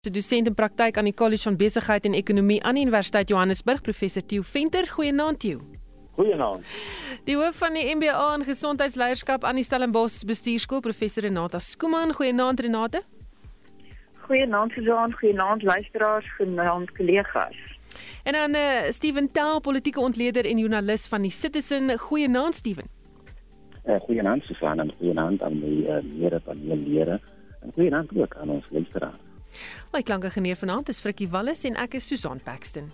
Se dosent in praktyk aan die College van Besigheid en Ekonomie aan die Universiteit Johannesburg, professor Theo Venter. Goeienaand Theo. Goeienaand. Die hoof van die MBA in Gesondheidsleierskap aan die Stellenbosch Bestuurskool, professor Renata Skuman. Goeienaand Renata. Goeienaand Susan, goeienaand luisteraars, goeienaand kollegas. En dan eh uh, Steven Taal, politieke ontleder en joernalis van die Citizen. Goeienaand Steven. Eh uh, goeienaand Susan en goeienaand aan die eh uh, lede van die lede. En goeienaand ook aan ons luisteraars. My klanke geneer vanaand is Frikkie Wallis en ek is Susan Paxton.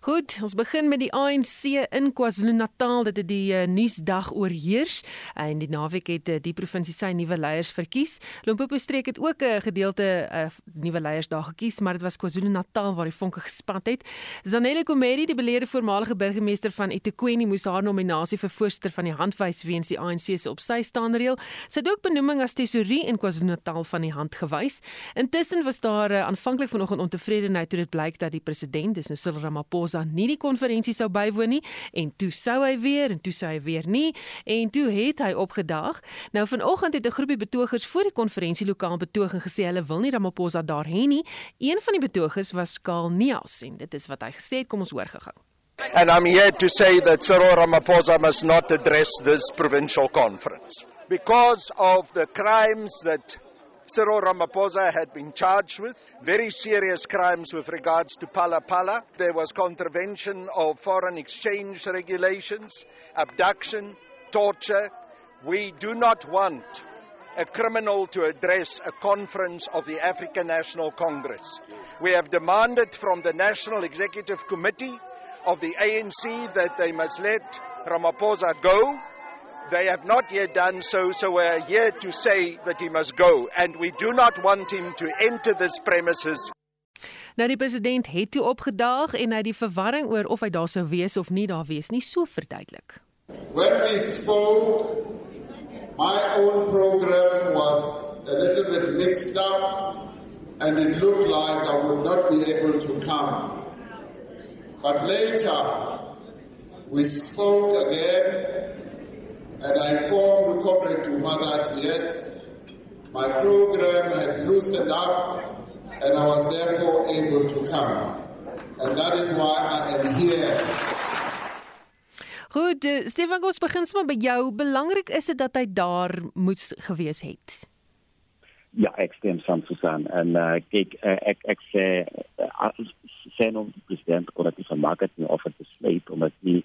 Goed, ons begin met die ANC in KwaZulu-Natal. Dit het die uh, nuusdag oorheers en die naweek het uh, die provinsie sy nuwe leiers verkies. Limpopo streek het ook 'n uh, gedeelte uh, nuwe leiers daar gekies, maar dit was KwaZulu-Natal waar die vonke gespat het. Zanele Komedi, die beleerde voormalige burgemeester van eThekwini, moes haar nominasie vir voorsitter van die hand wys weens die ANC se op sy staande reël. Sy het ook benoeming as tesourier in KwaZulu-Natal van die hand gewys. Intussen was daar uh, aanvanklik vanoggend ontevredenheid toe dit blyk dat die president, dis nou Cyril Ramaphosa Ramaphosa nie die konferensie sou bywoon nie en toe sou hy weer en toe sou hy weer nie en toe het hy opgedaag. Nou vanoggend het 'n groepie betogers voor die konferensielokaal betoog en gesê hulle wil nie Ramaphosa daar hê nie. Een van die betogers was Karl Niels en dit is wat hy gesê het. Kom ons hoor gou. And I'm here to say that Cyril Ramaphosa must not address this provincial conference because of the crimes that Cyril Ramaphosa had been charged with very serious crimes with regards to Pala Pala. There was contravention of foreign exchange regulations, abduction, torture. We do not want a criminal to address a conference of the African National Congress. We have demanded from the National Executive Committee of the ANC that they must let Ramaphosa go They have not yet done so, so we're here to say that he must go, and we do not want him to enter this premises. Nou die president het toe opgedaag en hy die verwarring oor of hy daar sou wees of nie daar wees nie so verduidelik. When we spoke, my own program was a little bit mixed up and it looked like I would not be able to come. But later, we spoke again And I informed Comrade Duma that yes, my program had loosened up and I was therefore able to come. And that is why I am here. Goed, eh, Stefan, ons begin sommer by jou. Belangrik is dit dat hy daar moes gewees het. Ja, ek stem saam Susan en uh, kyk uh, ek ek sê uh, sê nou die president kon dit vermaak het nie of dit besluit om dit nie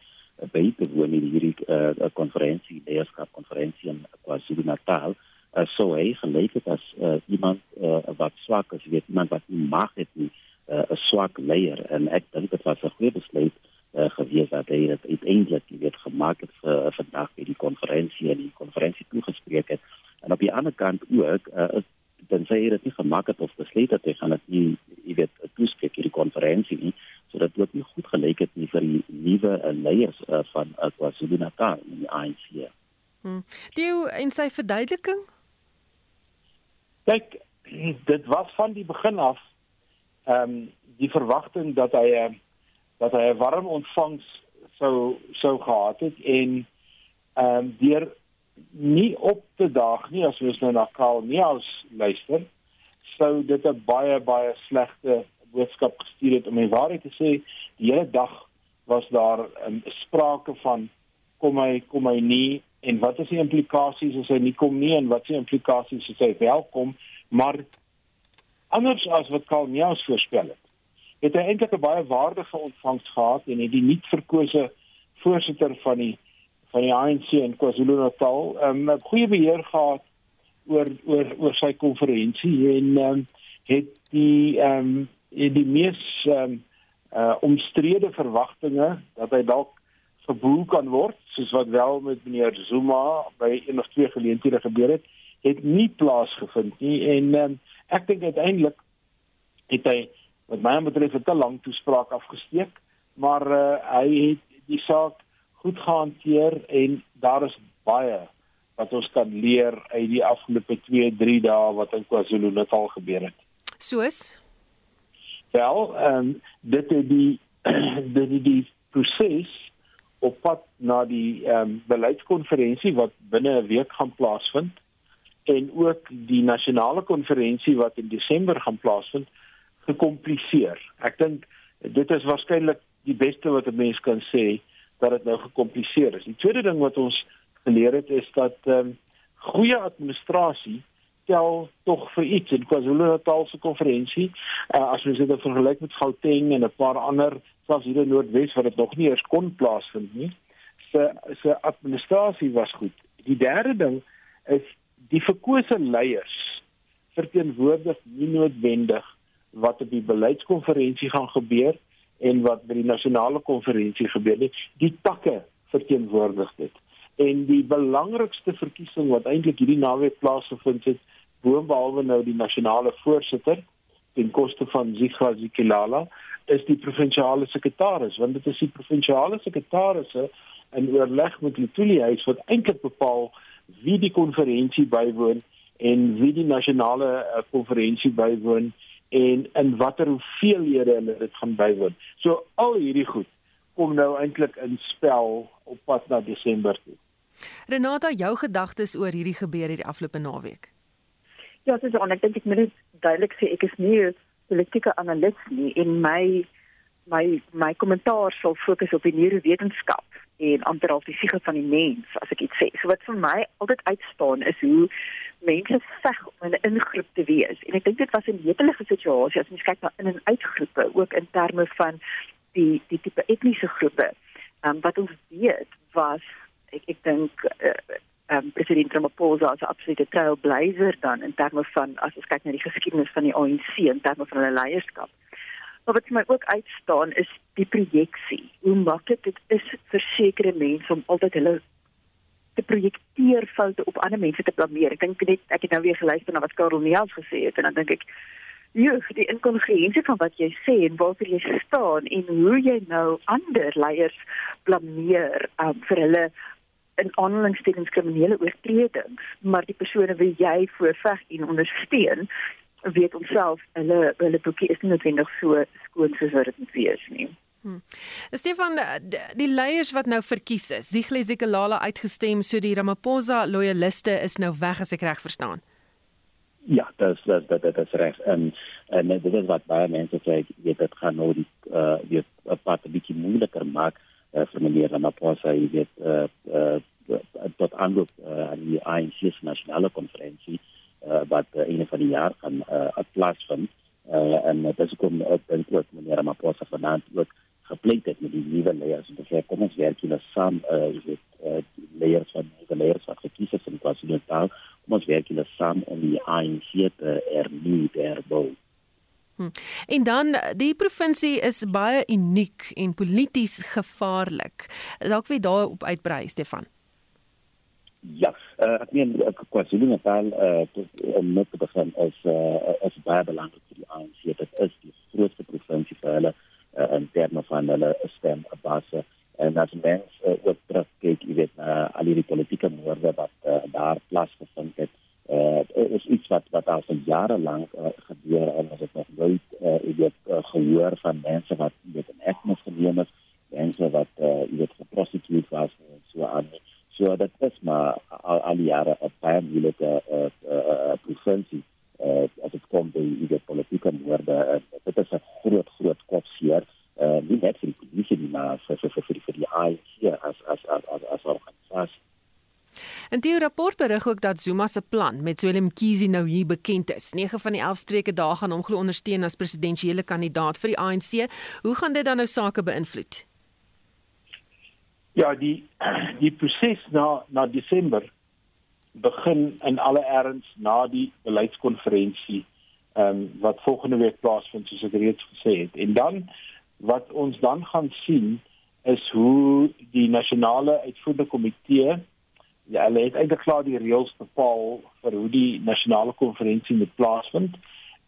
by te woon in hierdie uh, konferensie, leierskap konferensie in KwaZulu-Natal. Uh, so hy gelyk het as uh, iemand uh, wat swak is, weet iemand wat nie mag het nie, 'n uh, swak leier en ek dink dit was 'n goeie besluit uh, gewees dat hy dit uiteindelik weet gemaak het vir vandag by die konferensie en die konferensie toegespreek het. En op die ander kant ook uh, dan sê hy dat hy gemaak het of besluit het hy gaan dit nie jy weet toespreek hierdie konferensie nie sodat dit nie goed gelyk het nie vir die nuwe uh, leiers uh, van uh, KwaZulu-Natal in die ANC. Hmm. Die in sy verduideliking kyk dit was van die begin af ehm um, die verwagting dat hy uh, dat hy 'n warm ontvangs sou sou gehad het en ehm um, deur nie op te daag nie as ons nou na Karl Neus luister sou dit 'n baie baie slegte boodskap gestuur het om die waarheid te sê die hele dag was daar um, sprake van kom hy kom hy nie en wat is die implikasies as hy nie kom nie en wat is die implikasies as hy welkom maar anders as wat Karl Neus voorspel het het hy eintlik 'n baie waardige ontvangs gehad en het die nuut verkose voorsitter van die van die ANC in KwaZulu-Natal um, 'n goeie beheer gehad oor oor oor sy konferensie en um, het die ehm um, die mees um, uh omstrede verwagtinge dat hy dalk geboel kan word soos wat wel met meneer Zuma by een of twee geleenthede gebeur het het nie plaasgevind nie. En um, ek dink uiteindelik het hy wat my betref te lang toespraak afgesteek maar uh, hy het die saak goed gehanteer en daar is baie wat ons kan leer uit die afgelope 2 3 dae wat in KwaZulu-Natal gebeur het. Soos Wel, ehm um, dit het die dit het die proses op pad na die ehm um, beleidskonferensie wat binne 'n week gaan plaasvind en ook die nasionale konferensie wat in Desember gaan plaasvind gekompliseer. Ek dink dit is waarskynlik die beste wat 'n mens kan sê dat dit nou gekompliseer is. Die tweede ding wat ons geleer het is dat ehm um, goeie administrasie tel tog vir iets in KwaZulu-Natal se konferensie. Uh, as mens dit vergelyk met Gauteng en 'n paar ander selfs hier in Noordwes waar dit nog nie eers kon plaasvind nie, se se administrasie was goed. Die derde ding is die verkose leiers verteenwoordig nie noodwendig wat op die beleidskonferensie gaan gebeur en wat by die nasionale konferensie gebeur nie. Die takke verteenwoordig dit. En die belangrikste verkiesing wat eintlik hierdie naweek plaasgevind het, boonbehalwe nou die nasionale voorsitter ten koste van Zikra Zikilala is die provinsiale sekretaris want dit is die provinsiale sekretarisse in oorleg met die Tulihuis wat eintlik bepaal wie die konferensie bywoon en wie die nasionale uh, konferensie bywoon en in watter hoeveelhede hulle dit gaan bywoon. So al hierdie goed kom nou eintlik in spel op pad na Desember toe. Renata, jou gedagtes oor hierdie gebeur hierdie afgelope naweek? Ja, dis on ek dink ek moet dit duidelik sê ek is nie 'n politieke analis nie en my my my kommentaar sal fokus op die neurowetenskap en amper al fisieke van die mens as ek iets sê. So wat vir my altyd uitstaan is hoe mense veg om 'n ingroep te wees. En ek dink dit was 'n netelige situasie as mens kyk na in en uitgroepe ook in terme van die die tipe etniese groepe. Ehm um, wat ons weet was ek ek dink uh, um, president Ramaphosa as 'n absolute trailblazer dan in terme van as ons kyk na die geskiedenis van die ANC in terme van hulle leierskap. Maar wat my ook uitstaan is die projeksie. Hoe maklik dit is vir sekere mense om altyd hulle te projekteer foute op ander mense te blameer. Ek dink net ek het nou weer geluister na wat Karel Neels gesê het en dan dink ek Ja, die inkongruensie van wat jy sê en waarvoor jy staan en hoe jy nou ander leiers blameer um, vir hulle in aanhalingstekens kriminele oortredings, maar die persone wie jy voorveg en ondersteun, weet onsself hulle hulle boekie is nie noodwendig so skoon soos wat dit moet wees nie. Hmm. Stefan die leiers wat nou verkies is, Zigle Zikalala uitgestem so die Ramaphosa loyaliste is nou weg as ek reg verstaan. Ja, dit is dit dit is reg en en dit is wat baie mense sê jy dit gaan nou die uh die 'n paar bietjie moeiliker maak uh, vir meneer Ramaphosa jy weet uh, uh, tot aanloop uh, aan die ANC se nasionale konferensie uh, wat uh, een van die jaar gaan uh, plaasvind uh, en dit is kom op en ook meneer Ramaphosa vanaand ook gepleit het met die nuwe leiers. En sê kom ons werk hier saam uh, jy weet uh, die leiers van die leiers wat gekies is in KwaZulu-Natal kom ons werk hier saam om die ANC te hernieu te herbou Hm. En dan die provinsie is baie uniek en polities gevaarlik. Dalk wie daarop uitbrei Stefan. Ja, uh, ek meen KwaZulu-Natal uh, is eh uh, is baie belangrik vir die ANC. Dit is die grootste provinsie vir hulle uh, in terme van hulle stembasis en as mens uh, ook terugkyk, jy weet, uh, al die politieke moorde wat uh, daar plaasgevind het uh, is iets wat wat al vir jare lank uh, gebeur en as dit nog nooit uh, jy weet uh, gehoor van mense wat weet in ekmes geneem is mense wat uh, jy weet geprostitueer was en so aan so dit is maar al, al die jare 'n baie moeilike uh, uh, provinsie uh, as dit kom by weet politieke moorde uh, dit is 'n groot groot kopseer uh, nie net vir die polisie maar vir vir vir vir die ANC as as as as, as organisasie En die rapport berig ook dat Zuma se plan met Willem Kiesi nou hier bekend is. 9 van die 11 streke daar gaan hom glo ondersteun as presidentsiële kandidaat vir die ANC. Hoe gaan dit dan nou sake beïnvloed? Ja, die die proses na na Desember begin in alle erns na die beleidskonferensie ehm um, wat volgende week plaasvind soos ek reeds gesê het. En dan wat ons dan gaan sien is hoe die nasionale uitvoerende komitee ja, hulle het eintlik klaar die reëls bepaal vir hoe die nasionale konferensie moet plaasvind.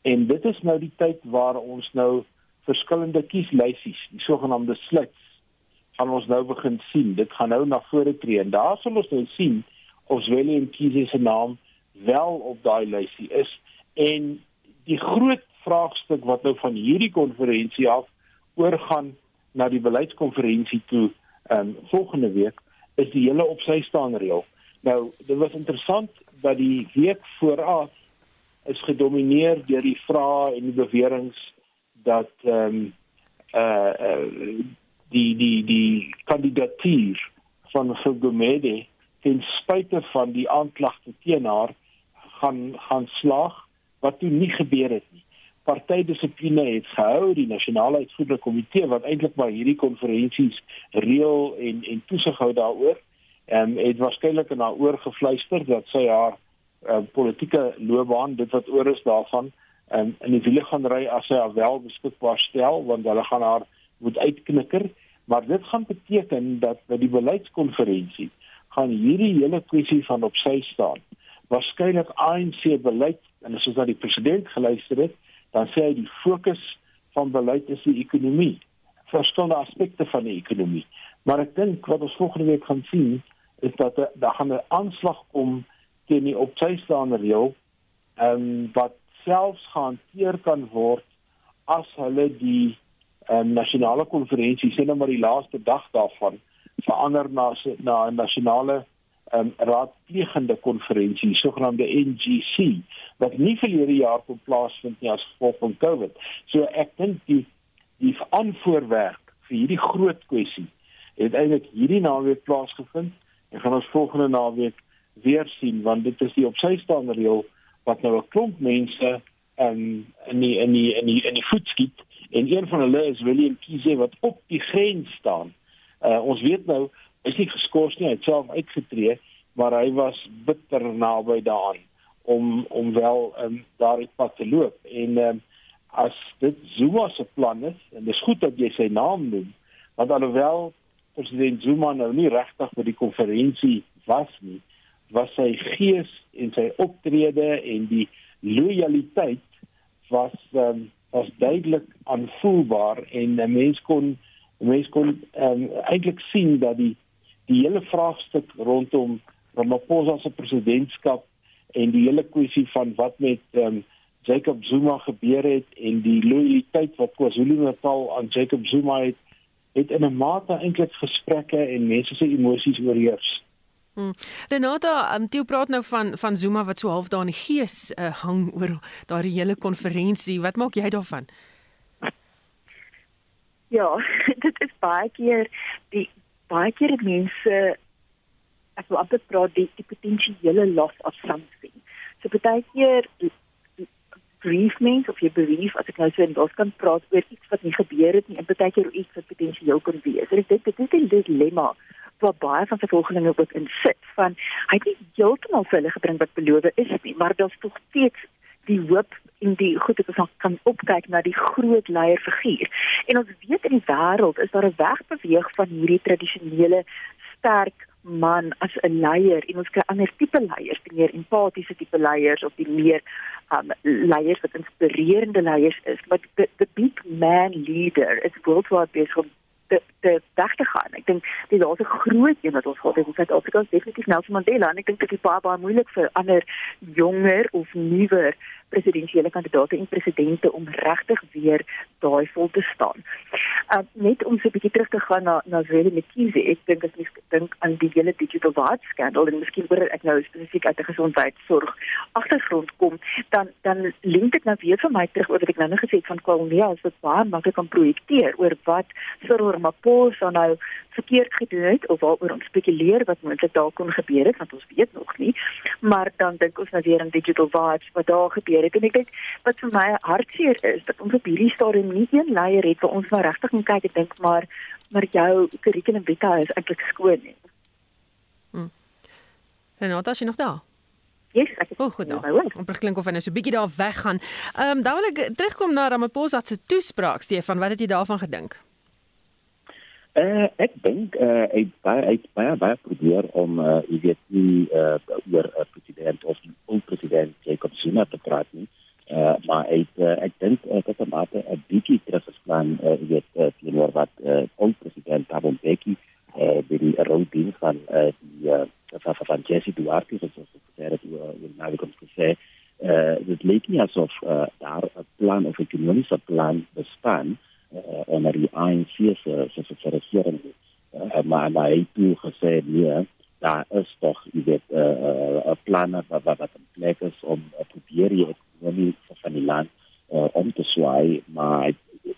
En dit is nou die tyd waar ons nou verskillende kieslysies, die sogenaamde slits, gaan ons nou begin sien. Dit gaan nou na vore tree en daar sal ons nou sien of Willem Kiese se naam wel op daai lysie is en die groot vraagstuk wat nou van hierdie konferensie af oorgaan na die beleidskonferensie toe um, volgende week is die hele op sy staan reël. Nou, dit was interessant dat die week vooraf is gedomeineer deur die vrae en die beweringe dat ehm um, uh, uh die die die kandidatuur van Gugumede ten spyte van die aanklagte teen haar gaan gaan slaag wat toe nie gebeur het nie. Partydissipline het gehou die nasionale uitvoerende komitee wat eintlik maar hierdie konferensies reël en en toesig hou daaroor. Ehm het waarskynlik aan haar oorgefluister dat sy haar uh, politieke loopbaan dit wat oor is daarvan um, in die wiele gaan ry as sy haar wel beskikbaar stel want hulle gaan haar moet uitknikker maar dit gaan beteken dat by die beleidskonferensie gaan hierdie hele kwessie van op sy staan waarskynlik ANC beleid en as ons na die president geluister het dan sê hy die fokus van beleid is die ekonomie. Verskillende aspekte van die ekonomie. Maar ek dink wat ons volgende week gaan sien is dat daar gaan 'n aanslag kom teen die op sy staande reël ehm um, wat selfs gehanteer kan word as hulle die um, nasionale konferensie sien nou maar die laaste dag daarvan verander na na 'n nasionale um, raadplegende konferensie sogenaamde NGC wat nie verlede jaar kon plaasvind nie as gevolg van Covid. So ek dink die die aanvoorwerk vir hierdie groot kwessie het eintlik hierdie naweek plaasgevind en gaan ons volgende naweek weer sien want dit is die op sy staande reël wat nou 'n klomp mense um, in die in die in die in die voet skiet en een van hulle is William Kiese wat op die grens staan. Uh, ons weet nou is nie geskort nie, hy het self uitgetree, maar hy was bitter naby daaraan om om wel um, daardie pad te loop. En um, as dit Zuma se plan is en dit is goed dat jy sy naam noem want alhoewel president Zuma nou nie regtig by die konferensie was nie was sy gees en sy optrede en die lojaliteit was um, was duidelik aanvoelbaar en 'n mens kon mens kon um, eintlik sien dat die die hele vraagstuk rondom Ramaphosa se presidentskap en die hele kwessie van wat met um, Jacob Zuma gebeur het en die lojaliteit wat KwaZulu-Natal aan Jacob Zuma het het in 'n mate eintlik gesprekke en mense se emosies oorheers. Hmm. Renata, um, jy praat nou van van Zuma wat so half daar in die gees uh, hang oor daardie hele konferensie. Wat maak jy daarvan? Ja, dit is baie keer die baie keer die mense as wat amper praat die, die potensiële los of something. So baie keer brief mens of jy brief as ek nou so in Boskan praat oor iets wat nie gebeur het nie en baie keer iets wat potensieel kon wees. Dit dit dit is 'n dilemma wat baie van sy volgelinge ook in sit van hy het nie heeltemal vir hulle gebring wat beloof is nie maar daar's tog steeds die hoop in die goed wat ons kan opkyk na die groot leierfiguur en ons weet in die wêreld is daar 'n weg beweeg van hierdie tradisionele sterk man as 'n leier en ons kry ander tipe leiers, die meer empatiese tipe leiers of die meer um leiers wat inspirerende leiers is. But the, the big man leader is worldwide besig om te te weg te gaan. Ek dink die laaste groot een wat ons gehad het in Suid-Afrika is definitief Nelson Mandela en ek dink dit is baie baie moeilik vir ander jonger of nuwer presidentsiële kandidaate en presidente om regtig weer daai vol te staan. Uh, net om so 'n bietjie terug te gaan na na Zweli Mkhize, ek dink as mens dink aan die hele digital rights skandal en miskien oor ek nou spesifiek uit 'n gesondheidsorg agtergrond kom, dan dan link dit nou weer vir my terug oor wat ek nou net gesê het van Kwalmia, as dit baie maklik kan projekteer oor wat Cyril Ramaphosa nou verkeerd gedoen het of waaroor ons spekuleer wat moontlik daar kon gebeur het, want ons weet nog nie. Maar dan dink ons nou weer aan digital rights wat daar gebeur gebeur het en ek dink wat vir my hartseer is dat ons op hierdie stadium nie een leier het waar ons nou regtig kan kyk en dink maar maar jou kurrikulum vitae is eintlik skoon nie. Hm. Renata, is jy nog daar? Yes, ek het oh, goed nou. Om klink of hy nou so bietjie daar weggaan. Ehm um, dan wil ek terugkom na Ramaphosa se toespraak Stefan, wat het jy daarvan gedink? Uh, ek dink uh, hy baie hy baie baie probeer om uh, jy weet nie uh, oor 'n uh, president of 'n oud president Jacob Zuma te praat nie. Uh, maar ek uh, ek dink uh, dat er mate 'n bietjie teruggeslaan uh, jy weet uh, teenoor wat uh, oud president Thabo Mbeki uh, by die ronding van uh, die uh, van, van Jesse Duarte wat so gesê het oor oor nou kom te sê uh, dit lyk nie asof uh, daar 'n plan of 'n ekonomiese plan bestaan uh, onder die ANC se se se regering uh, maar maar maar hy het gesê nee daar is toch je weet, uh, uh, plannen wat, wat, wat een plek is om uh, probeer je economie van die land uh, om te zwaaien. Maar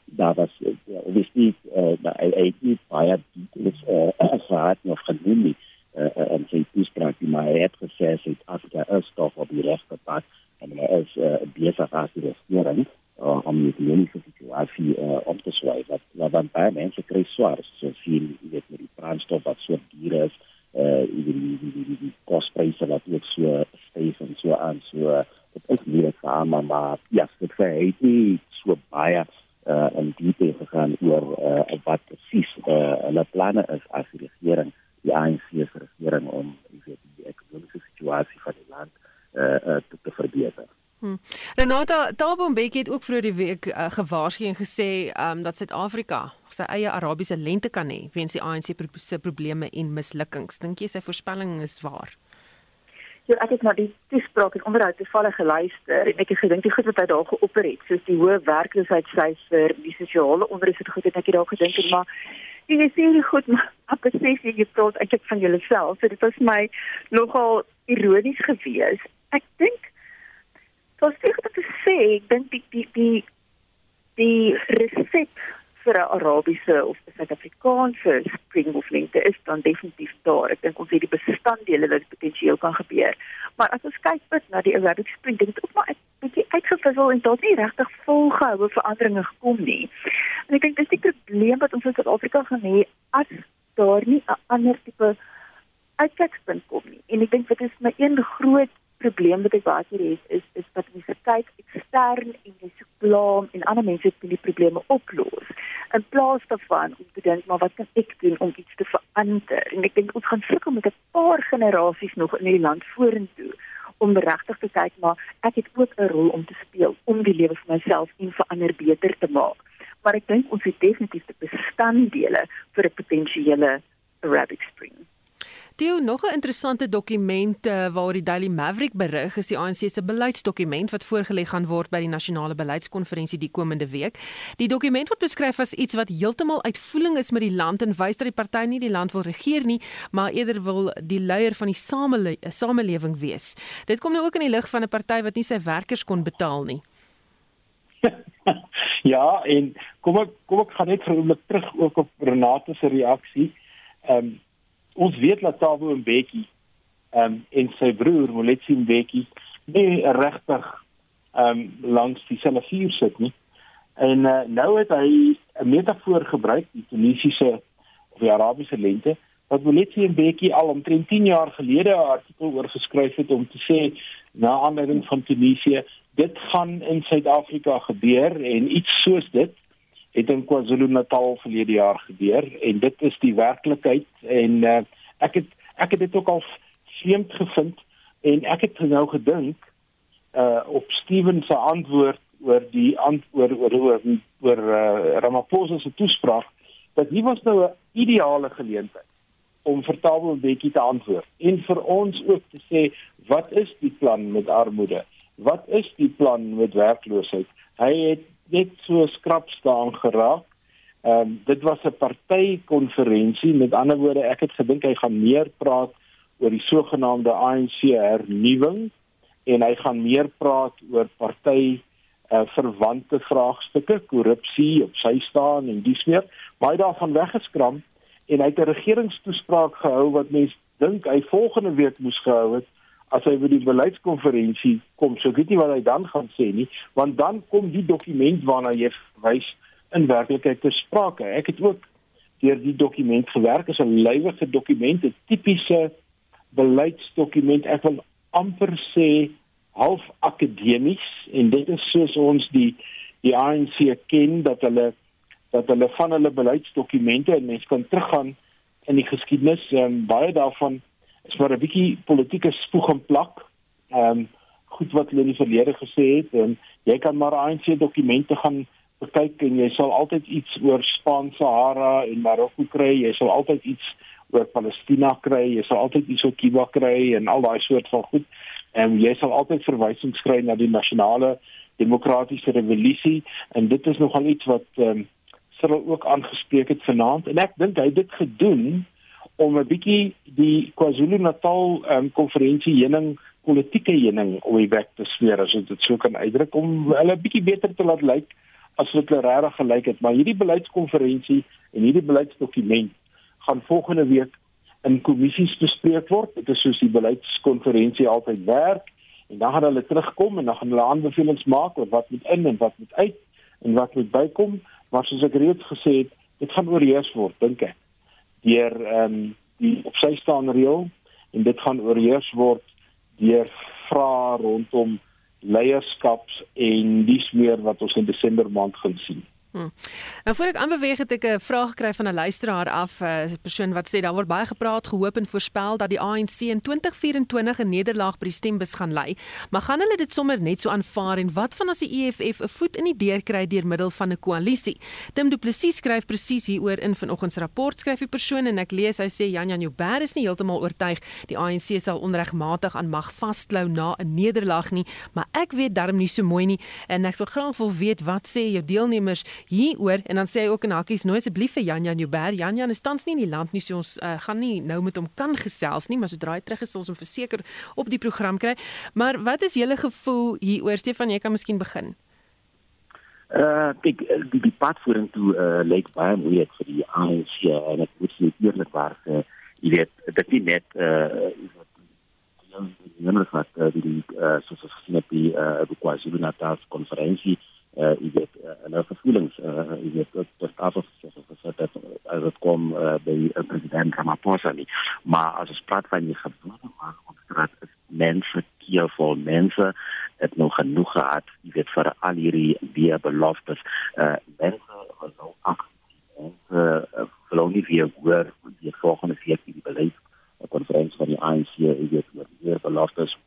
daar was, uh, wist niet, uh, hij heeft niet baie details uh, gehad of genoemd uh, uh, in zijn toespraak, maar hij heeft gezegd, Zuid-Afrika is toch op die rechte pad en hij is uh, bezig als de regering. Uh, om die economische situatie uh, om te zwaaien. Want, want bij mensen krijgen zwaar. Zo zien, je weet, met die brandstof wat soort dieren is uh die die die die, die kospryse wat ook so styf en so aan so dit is nie net vir almal maar ja dit sê hy het nie so baie uh in detail gegaan oor uh wat presies uh hulle planne is as die regering die ANC se regering om weet, die ekonomiese situasie van die land uh, uh te, te verbeter Hmm. Renata Tabo Mbeki het ook vroeër die week uh, gewaarsku en gesê um, dat Suid-Afrika sy eie Arabiese lente kan hê weens die ANC se probleme en mislukkings. Dink jy sy voorspelling is waar? Ja, ek het na die toespraak en onderhoud toevallig geluister en ek het gedink die goed wat hy daar geopper het, soos die hoë werkloosheidsyfer, die sosiale onrus het goed en ek het dalk gedink maar jy sê jy goed maar ek besef jy praat eintlik van jouself. So dit was my nogal ironies geweest. Ek dink sê ek te sê, ek dink die die die die resep vir 'n Arabiese of Suid-Afrikaanse spring of lente is dan definitief daar. Ek dink ons het die bestanddele wat potensieel kan gebeur. Maar as ons kyk net na die Arabic spring, dink ek ook maar 'n bietjie uitgevissel en dalk nie regtig volgehoue veranderinge gekom nie. En ek dink dis die probleem wat ons in Suid-Afrika gaan hê as daar nie 'n ander tipe uitkykspunt kom nie. En ek dink dit is my een groot probleem wat ek baie keer het is is dat mense kyk ekstern en jy soek blame en ander mense kan die probleme oplos. In plaas daarvan om te dink maar wat kan ek doen om iets te verander? En ek dink ons gaan sukkel met 'n paar generasies nog in die land vorentoe om regtig te kyk maar ek het ook 'n rol om te speel om die lewe vir myself en vir ander beter te maak. Maar ek dink ons het definitief die bestanddele vir 'n potensiële Arabic Spring. Theo, nog 'n interessante dokument uh, waaroor die Daily Maverick berig is die ANC se beleidsdokument wat voorgelê gaan word by die nasionale beleidskonferensie die komende week. Die dokument word beskryf as iets wat heeltemal uitvoering is met die land en wys dat die party nie die land wil regeer nie, maar eerder wil die leier van die samele samelewing wees. Dit kom nou ook in die lig van 'n party wat nie sy werkers kon betaal nie. ja, en kom ek kom ek gaan net vir 'n oomblik terug ook op Renate se reaksie. Ehm um, ons weet dat Tabo Mbeki ehm um, en sy broer Moletsi Mbeki nie regtig ehm um, langs dieselfde vuur sit nie. En uh, nou het hy 'n metafoor gebruik, die Tunisiese of die Arabiese lente, wat Moletsi Mbeki al omtrent 10 jaar gelede 'n artikel oor geskryf het om te sê na aanleiding van Tunesië, dit gaan in Suid-Afrika gebeur en iets soos dit het in KwaZulu-Natal verlede jaar gebeur en dit is die werklikheid en uh, ek het ek het dit ook al vreemd gevind en ek het nou gedink uh op Steven se antwoord oor die antwoord oor oor oor uh, Ramaphosa se toespraak dat hier was nou 'n ideale geleentheid om vertaal 'n bietjie te antwoord en vir ons ook te sê wat is die plan met armoede? Wat is die plan met werkloosheid? Hy het net so skrap staan geraak. Ehm um, dit was 'n partykonferensie. Met ander woorde, ek het gedink hy gaan meer praat oor die sogenaamde ANC hernuwing en hy gaan meer praat oor party uh, verwante vraagstukke, korrupsie op sy staan en dis meer. Het daarvan weggeskram en hy het 'n regeringstoespraak gehou wat mense dink hy volgende week moes gehou het as hy by die beleidskonferensie kom, so weet nie wat hy dan gaan sê nie, want dan kom die dokument waarna jy verwys in werklikheid ter sprake. Ek het ook deur die dokument gewerk, is 'n lywige dokument, 'n tipiese beleidsdokument. Ek wil amper sê half akademies en dit is soos ons die die ANC ken dat hulle dat hulle van hulle beleidsdokumente en mense kan teruggaan in die geskiedenis en baie daarvan is maar 'n bietjie politieke spoeg en plak. Ehm um, goed wat hulle in die verlede gesê het en jy kan maar ANC dokumente gaan kyk en jy sal altyd iets oor Spaan Sahara en Marokko kry, jy sal altyd iets oor Palestina kry, jy sal altyd iets oor Kuba kry en al daai soort van goed. En jy sal altyd verwysings kry na die nasionale demokratiese revolusie en dit is nogal iets wat ehm um, Cyril ook aangespreek het vanaand en ek dink hy het dit gedoen om 'n bietjie die KwaZulu-Natal um, konferensie heuning politieke heuning om die weg te sweer as dit so kan uitdruk om hulle bietjie beter te laat lyk as wat hulle regtig gelyk het. Maar hierdie beleidskonferensie en hierdie beleidsdokument gaan volgende week in kommissies bespreek word. Dit is soos die beleidskonferensie altyd werk en dan gaan hulle terugkom en dan gaan hulle aanbevelings maak oor wat moet in en wat moet uit en wat moet bykom. Maar soos ek reeds gesê het dit gaan oorheers word dink ek deur ehm um, die op sy staan reël en dit gaan oorheers word deur vrae rondom leierskaps en dis meer wat ons in Desember maand gaan sien. Hmm. En voor ek aanbeweeg het ek 'n vraag gekry van 'n luisteraar af, 'n persoon wat sê daar word baie gepraat, gehoop en voorspel dat die ANC in 2024 'n nederlaag by die stembus gaan lei. Maar gaan hulle dit sommer net so aanvaar en wat van as die EFF 'n voet in die deur kry deur middel van 'n koalisie? Tim Du Plessis skryf presies hieroor in vanoggend se rapport skryf die persoon en ek lees hy sê Jan Jan Joubert is nie heeltemal oortuig die ANC sal onregmatig aan mag vasklou na 'n nederlaag nie, maar ek weet darm nie so mooi nie en ek sal graag wil weet wat sê jou deelnemers hieroor en dan sê hy ook in hakkies nou asseblief vir Jan Jan Joubert. Jan Jan is tans nie in die land nie, so ons uh, gaan nie nou met hom kan gesels nie, maar sodra hy terug is, sal ons hom verseker op die program kry. Maar wat is julle gevoel hieroor? Stefan, jy kan miskien begin. Uh ek die die pad vorentoe uh lyk baie moeilik vir die ANC en ek moet sê eerlikwaar uh, jy weet dit nie net uh Ja, nou wat die uh, soos ons gesien het die uh, KwaZulu-Natal konferensie uh jy weet uh, nou gevoelens uh jy weet dat dat asof gesê dat as dit kom uh, by uh, president Ramaphosa nie. Maar as ons praat van die gewone maar op straat is mense hier vol mense het nog genoeg gehad jy weet vir al hierdie die beloftes. Uh mense was nou ag mense uh, verloor nie weer hoor die volgende vier die beleid 'n konferensie van die ANC jy weet oor die beloftes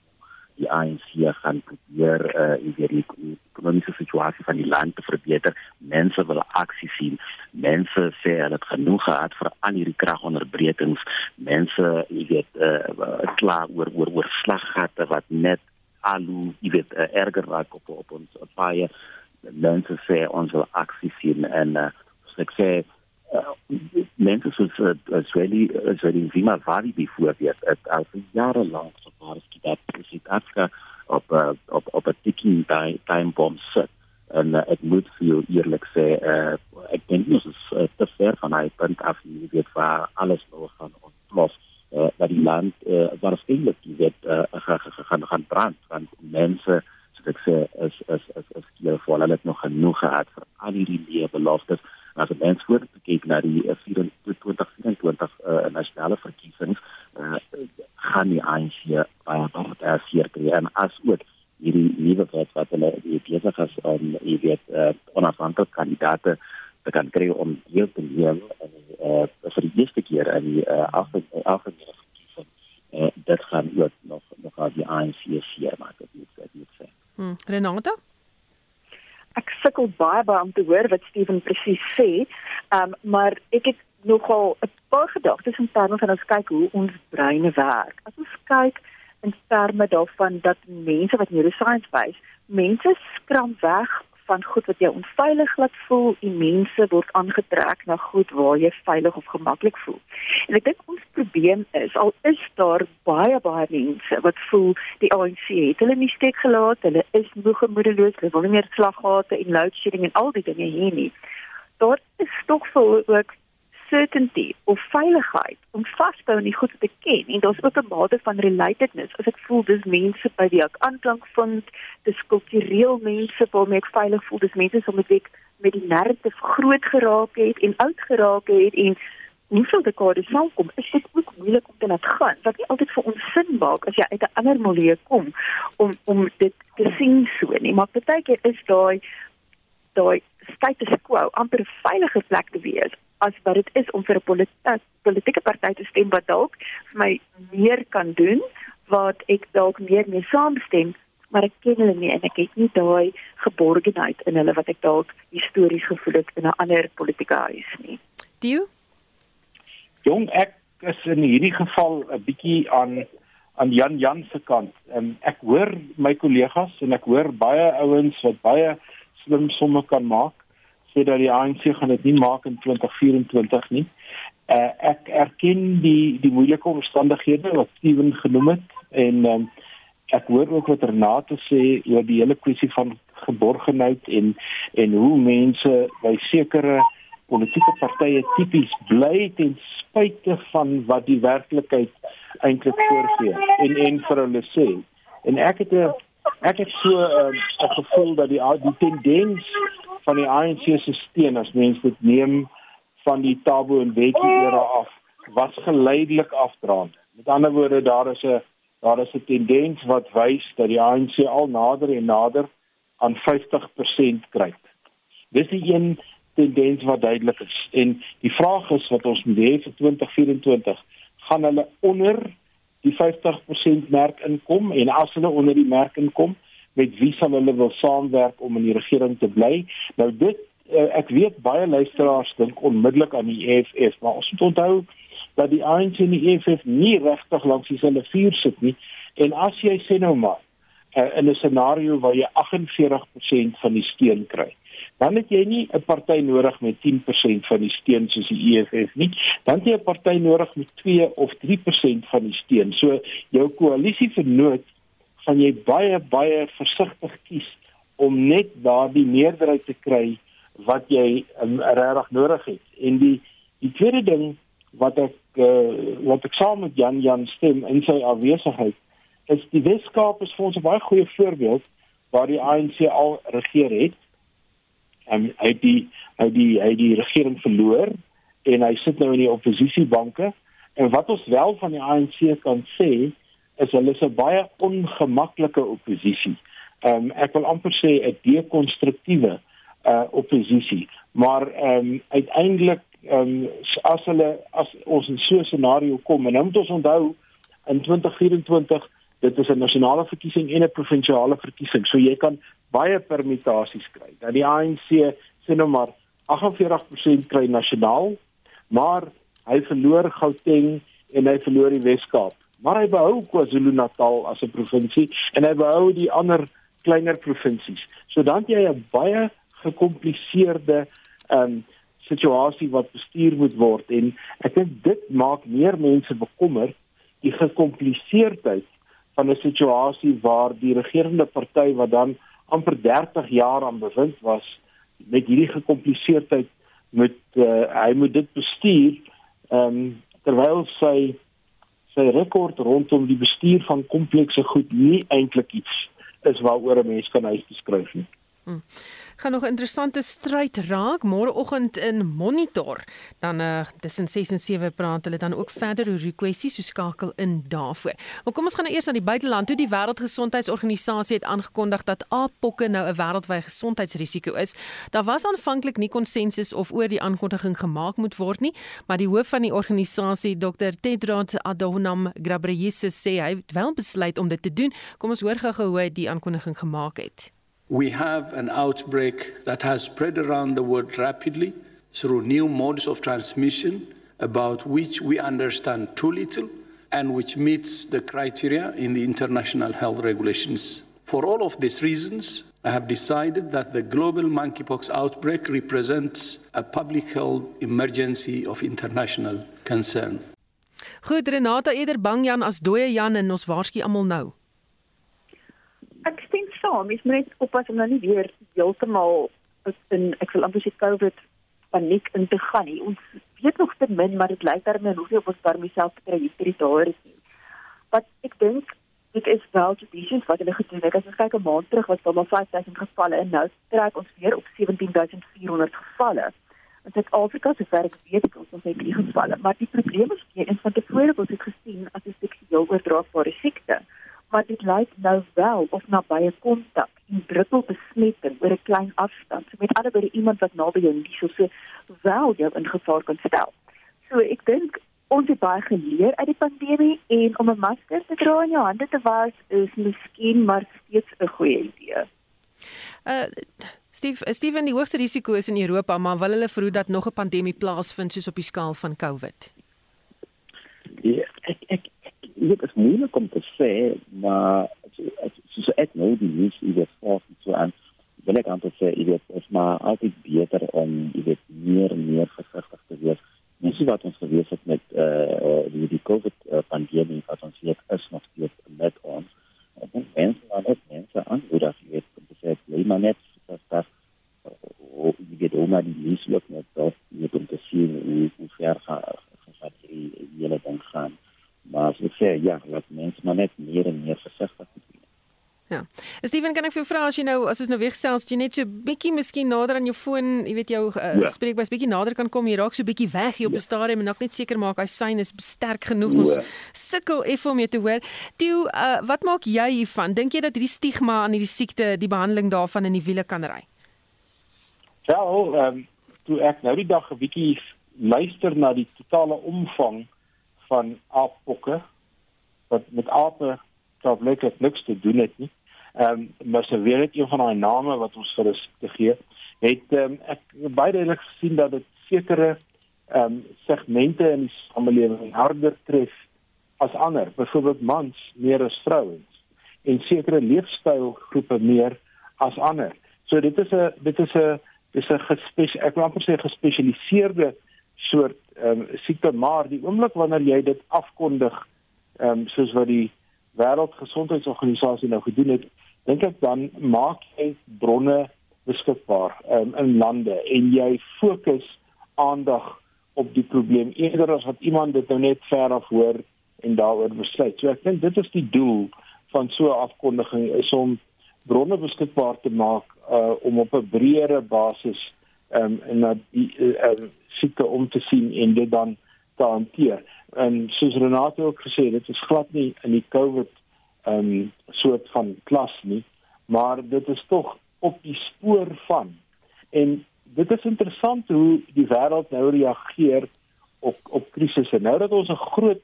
die ANC gaan probeer uh jy weet die ekonomiese situasie van die land te verbeter. Mense wil aksie sien. Mense sê hulle het genoeg gehad vir al hierdie kragonderbrekings. Mense, jy weet, uh klaar oor oor oor slaggate wat net al jy weet uh, erger raak op op ons baie mense sê ons wil aksie sien en uh, ek sê uh, mense soos uh, Sweli Sweli Zima Vali bijvoorbeeld het al jare lank skiet dat Suid-Afrika op uh, op op 'n ticking time bomb sit. En uh, ek moet vir jou eerlik sê uh, ek dink ons is uh, te ver van hy punt af nie weet waar alles nou gaan ontplof uh, dat die land uh, waarskynlik weet uh, gaan gaan brand van mense soos ek sê is is is is hier voor. Hulle het nog genoeg gehad vir al die lewe as 'n mens voor te kyk na die 2024 uh, nasionale verkiesings uh, gaan die ANC baie baie baie seer kry en as ook hierdie nuwe wet wat hulle besig is om jy weet uh, onafhanklike kandidaate te kan kry om deel te neem en uh, vir die eerste keer in die uh, afgelope verkiesing uh, dit gaan ook nog nog aan die ANC seer maak dit moet moet sê. Hmm. Renata Ek sukkel baie baie om te hoor wat Steven presies sê. Ehm um, maar ek het nogal 'n paar gedagtes in terme van ons kyk hoe ons breine werk. As ons kyk in terme daarvan dat mense wat neuroscience wys, mense skram weg van goed wat jou onveilig laat voel en mense word aangetrek na goed waar jy veilig of gemaklik voel. En ek dink ons probleem is al is daar baie baie mense wat voel die ANC het hulle nie steek gelaat, hulle is moeg en moedeloos, hulle wil nie meer slaggate en load shedding en al die dinge hier nie. Daar is tog so ook certainty of veiligheid om vas te hou in die goed wat ek ken en daar's ook 'n mate van relatedness. As ek voel dis mense by wie ek aanklank vind dis kultureel mense waarmee ek veilig voel dis mense wat ek met die narrative groot geraak het en oud geraak het en hoeveel dekades sal kom is dit ook moeilik om te laat gaan wat nie altyd vir ons sin maak as jy uit 'n ander milieu kom om om dit te sien so nie. Maar baie keer is daai daai status quo amper 'n veiliger plek te wees as wat dit is om vir 'n politieke politieke party te stem wat dalk vir my meer kan doen wat ek dalk meer mee saamstem maar ek ken hulle nie en ek het nie daai geborgenheid in hulle wat ek dalk histories gevoel het in 'n ander politieke huis nie. Dio? Jong ek is in hierdie geval 'n bietjie aan aan Jan Jan se kant. Um, ek hoor my kollegas en ek hoor baie ouens wat baie slim somme kan maak sê dat die ANC gaan dit nie maak in 2024 nie. Uh, ek erken die die moeilike omstandighede wat Steven genoem het en um, ek hoor ook wat Renate sê oor die hele kwessie van geborgenheid en en hoe mense by sekere politieke partye tipies bly ten spyte van wat die werklikheid eintlik voorgee en en vir hulle sê. En ek het 'n ek het so 'n uh, gevoel dat die die tendens van die ANC se steun as mense dit neem van die Tabo en Bekkie era af was geleidelik afdraand. Met ander woorde daar is 'n daar is 'n tendens wat wys dat die ANC al nader en nader aan 50% kry. Dis die een tendens wat duidelik is en die vraag is wat ons moet hê vir 2024 gaan hulle onder die 50% merk inkom en as hulle onder die merk inkom met wie sal hulle wil saamwerk om in die regering te bly? Nou dit uh, ek weet baie luisteraars dink onmiddellik aan die EFF maar ons moet onthou dat die ANC en die EFF nie regtig langs dieselfde vuur sit nie. En as jy sê nou maar uh, in 'n scenario waar jy 48% van die steun kry dan het jy nie 'n party nodig met 10% van die steun soos die EFF nie dan het jy 'n party nodig met 2 of 3% van die steun so jou koalisie vernoot gaan jy baie baie versigtig kies om net daardie meerderheid te kry wat jy um, regtig nodig het. En die die tweede ding wat ek uh, wat ek saam met Jan Jan stem in sy afwesigheid is die Weskaap is vir ons 'n baie goeie voorbeeld waar die ANC al regeer het. En hy het die hy die hy die regering verloor en hy sit nou in die oppositiebanke en wat ons wel van die ANC kan sê is hulle is 'n baie ongemaklike oppositie. Ehm um, ek wil amper sê 'n dekonstruktiewe uh oppositie. Maar ehm um, uiteindelik ehm um, as hulle as ons in so 'n scenario kom en nou moet ons onthou in 2024 dit is 'n nasionale verkiesing en 'n provinsiale verkiesing. So jy kan baie permutasies kry. Dat die ANC sê nou maar 48% kry nasionaal, maar hy verloor Gauteng en hy verloor die Wes-Kaap. Maar hy behou KwaZulu-Natal as 'n provinsie en hy behou die ander kleiner provinsies. So dan jy 'n baie gekompliseerde ehm um, situasie wat bestuur moet word en ek dink dit maak meer mense bekommer die gekompliseerdheid van 'n situasie waar die regerende party wat dan amper 30 jaar aan bewind was met hierdie gekompliseerdheid met uh, hy moet dit bestuur ehm um, terwyl sy sy rekord rondom die bestuur van komplekse goed nie eintlik iets is waaroor 'n mens kan uitskryf nie. Hmm gaan nog 'n interessante stryd raak môreoggend in Monitor. Dan uh tussen 6 en 7 praat hulle dan ook verder oor die kwessie so skakel in daarvoor. Maar kom ons gaan nou eers na die buiteland toe. Die Wêreldgesondheidsorganisasie het aangekondig dat aappokke nou 'n wêreldwye gesondheidsrisiko is. Daar was aanvanklik nie konsensus of oor die aankondiging gemaak moet word nie, maar die hoof van die organisasie, Dr. Tedros Adhanom Ghebreyesus, sê hy het wel besluit om dit te doen. Kom ons hoor gou hoe hy die aankondiging gemaak het. We have an outbreak that has spread around the world rapidly through new modes of transmission about which we understand too little and which meets the criteria in the international health regulations. For all of these reasons, I have decided that the global monkeypox outbreak represents a public health emergency of international concern. Goed Renata eerder bang Jan as dooie Jan en ons waarsku almal nou. Ek stem saam, mens moet net oppas om nou nie weer heeltemal in ek wil amper sê COVID paniek in te gaan nie. Ons weet nog te min, maar dit lyk daarmee nog nie op ons daarmee self te kry hierdie daar is nie. Wat ek dink dit is wel te dis wat hulle gedoen het. As ons kyk 'n maand terug was daar maar 5000 gevalle en nou trek ons weer op 17400 gevalle. En dit Afrika se werk weet ek ons ons het die gevalle, maar die probleem is hier in van tevore wat ek gesien as 'n seksueel oordraagbare siekte maar dit lyk nou wel of nabye kontak en druppelbesmetting oor 'n klein afstand. So met alhoewel iemand wat naby jou nie so so wel jou in gevaar kan stel. So ek dink ons het baie geleer uit die pandemie en om 'n masker te dra en jou hande te was is miskien maar steeds 'n goeie idee. Uh Steve, Steven, die hoogste risiko is in Europa, maar wil hulle verhoed dat nog 'n pandemie plaasvind soos op die skaal van COVID? Ja, dit is moeilik om te sê, maar soos ek nou die nuus oor sport en so aan, wil ek amper sê, jy weet, is maar altyd beter om jy weet meer en meer versigtig te wees. Mens sien wat ons gewees het met eh uh, die, die COVID eh, pandemie wat ons hier is nog steeds met ons. Ek dink mense maar net mense aanmoedig jy weet om te sê bly maar net dat dat eh, jy weet hoe maar die nuus loop net dat jy moet om te sien hoe hoe ver gaan gaan hierdie hele ding gaan ja, laat mense maar net meer en meer versigtig wees. Ja. Steven, kan ek vir jou vra as jy nou as ons nou wegsels, jy net so bietjie miskien nader aan jou foon, jy weet jou uh, ja. spreekbuis bietjie nader kan kom, jy raak so bietjie weg hier op 'n ja. stadium en nog net seker maak hy syn is sterk genoeg. Ons ja. sukkel effe om jou te hoor. Toe, uh, wat maak jy hiervan? Dink jy dat hierdie stigma aan hierdie siekte, die behandeling daarvan in die wiele kan ry? Ja, ehm um, toe ek nou die dag 'n bietjie luister na die totale omvang van aappokke wat met ape probleem niks te doen het nie. Ehm um, maar se weer net een van daai name wat ons vir hulle te gee, het ehm um, ek baie duidelik gesien dat dit sekere ehm um, segmente in die samelewing harder tref as ander, byvoorbeeld mans meer as vrouens en sekere leefstylgroepe meer as ander. So dit is 'n dit is 'n dis 'n gespesie ek wil amper sê gespesialiseerde soort ehm um, siekte maar die oomblik wanneer jy dit afkondig ehm um, soos wat die Wêreldgesondheidsorganisasie nou gedoen het, dink ek dan maak jy bronne beskikbaar um, in lande en jy fokus aandag op die probleem eerder as wat iemand dit nou net ver af hoor en daaroor besluit. So ek dink dit is die doel van so 'n afkondiging is om bronne beskikbaar te maak uh, om op 'n breëre basis um, en na die uh, um, siekte om te sien en dit dan te hanteer. En soos Renato ook gesê het, dit is glad nie in die COVID um soort van klas nie, maar dit is tog op die spoor van. En dit is interessant hoe die wêreld nou reageer op op krisisse. Nou dat ons 'n groot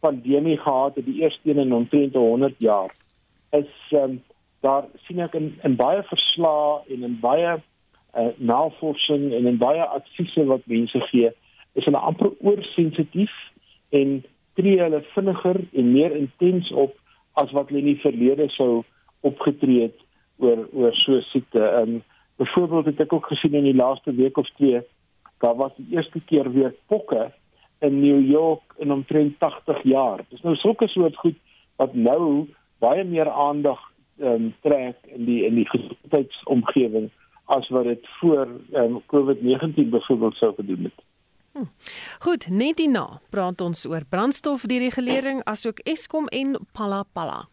pandemie gehad het, die eerste een in omtrent 100 jaar, is um daar sien ek in in baie verslae en in baie uh, navorsing en in baie adviese wat mense gee, is hulle amper oorsensitief en tree hulle vinniger en meer intens op as wat hulle in die verlede sou opgetree het oor oor so siekte. Um, byvoorbeeld het ek ook gesien in die laaste week of twee, daar was die eerste keer weer pokke in New York in omtrent 80 jaar. Dis nou sulke soort goed wat nou baie meer aandag ehm um, trek in die in die gesondheidsomgewing as wat dit voor um, COVID-19 byvoorbeeld sou gedoen het. Hm. Goed, net hierna praat ons oor brandstofderegulering asook Eskom en Palapala.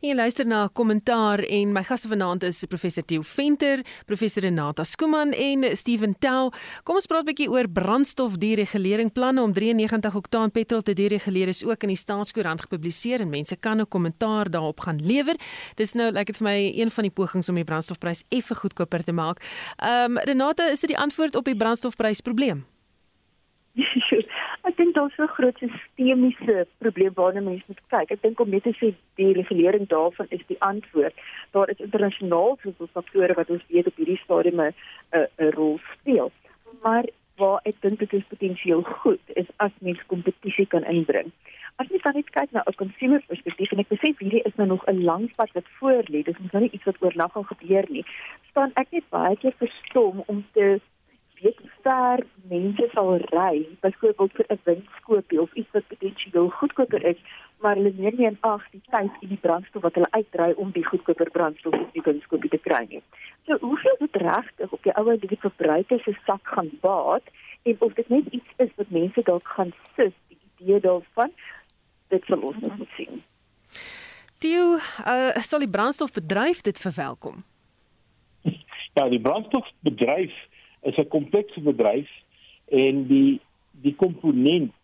Jy luister na 'n kommentaar en my gaste vanaand is professor Theo Venter, professor Renata Skuman en Steven Tel. Kom ons praat 'n bietjie oor brandstofderegulering planne om 93 oktaan petrol te dereguleer is ook in die staatskoerant gepubliseer en mense kan 'n kommentaar daarop gaan lewer. Dis nou lyk like dit vir my een van die pogings om die brandstofprys effe goedkoper te maak. Ehm um, Renata, is dit die antwoord op die brandstofprys probleem? ek dink daar's 'n groot sistemiese probleem waarna mense moet kyk. Ek dink om net te sê die regulering daarvan is die antwoord. Daar is internasionaal soveel faktore wat ons weet op hierdie stadium 'n 'n rol speel. Maar waar ek dink dit is potensieel goed is as mens kompetisie kan inbring. As jy dan net kyk na 'n consumer perspektief en ek besef hierdie is nou nog 'n lang pad wat voor lê. Dis nog nie iets wat oornag gaan gebeur nie. staan ek net baie keer verstom om te weet ver mense sal ry byvoorbeeld vir 'n winskoopie of iets wat potensieel goedkoper is maar hulle neem nie in ag die tyd en die brandstof wat hulle uitdry om die goedkoper brandstof op die winskoopie te kry nie. So hoeveel dit regtig op die ouer die verbruiker se sak gaan baat en of dit net iets is wat mense dalk gaan sis die idee daarvan dit sal ons nog moet sien. Die uh, sal die brandstofbedryf dit verwelkom. Ja, die brandstofbedryf is 'n komplekse bedryf en die die komponent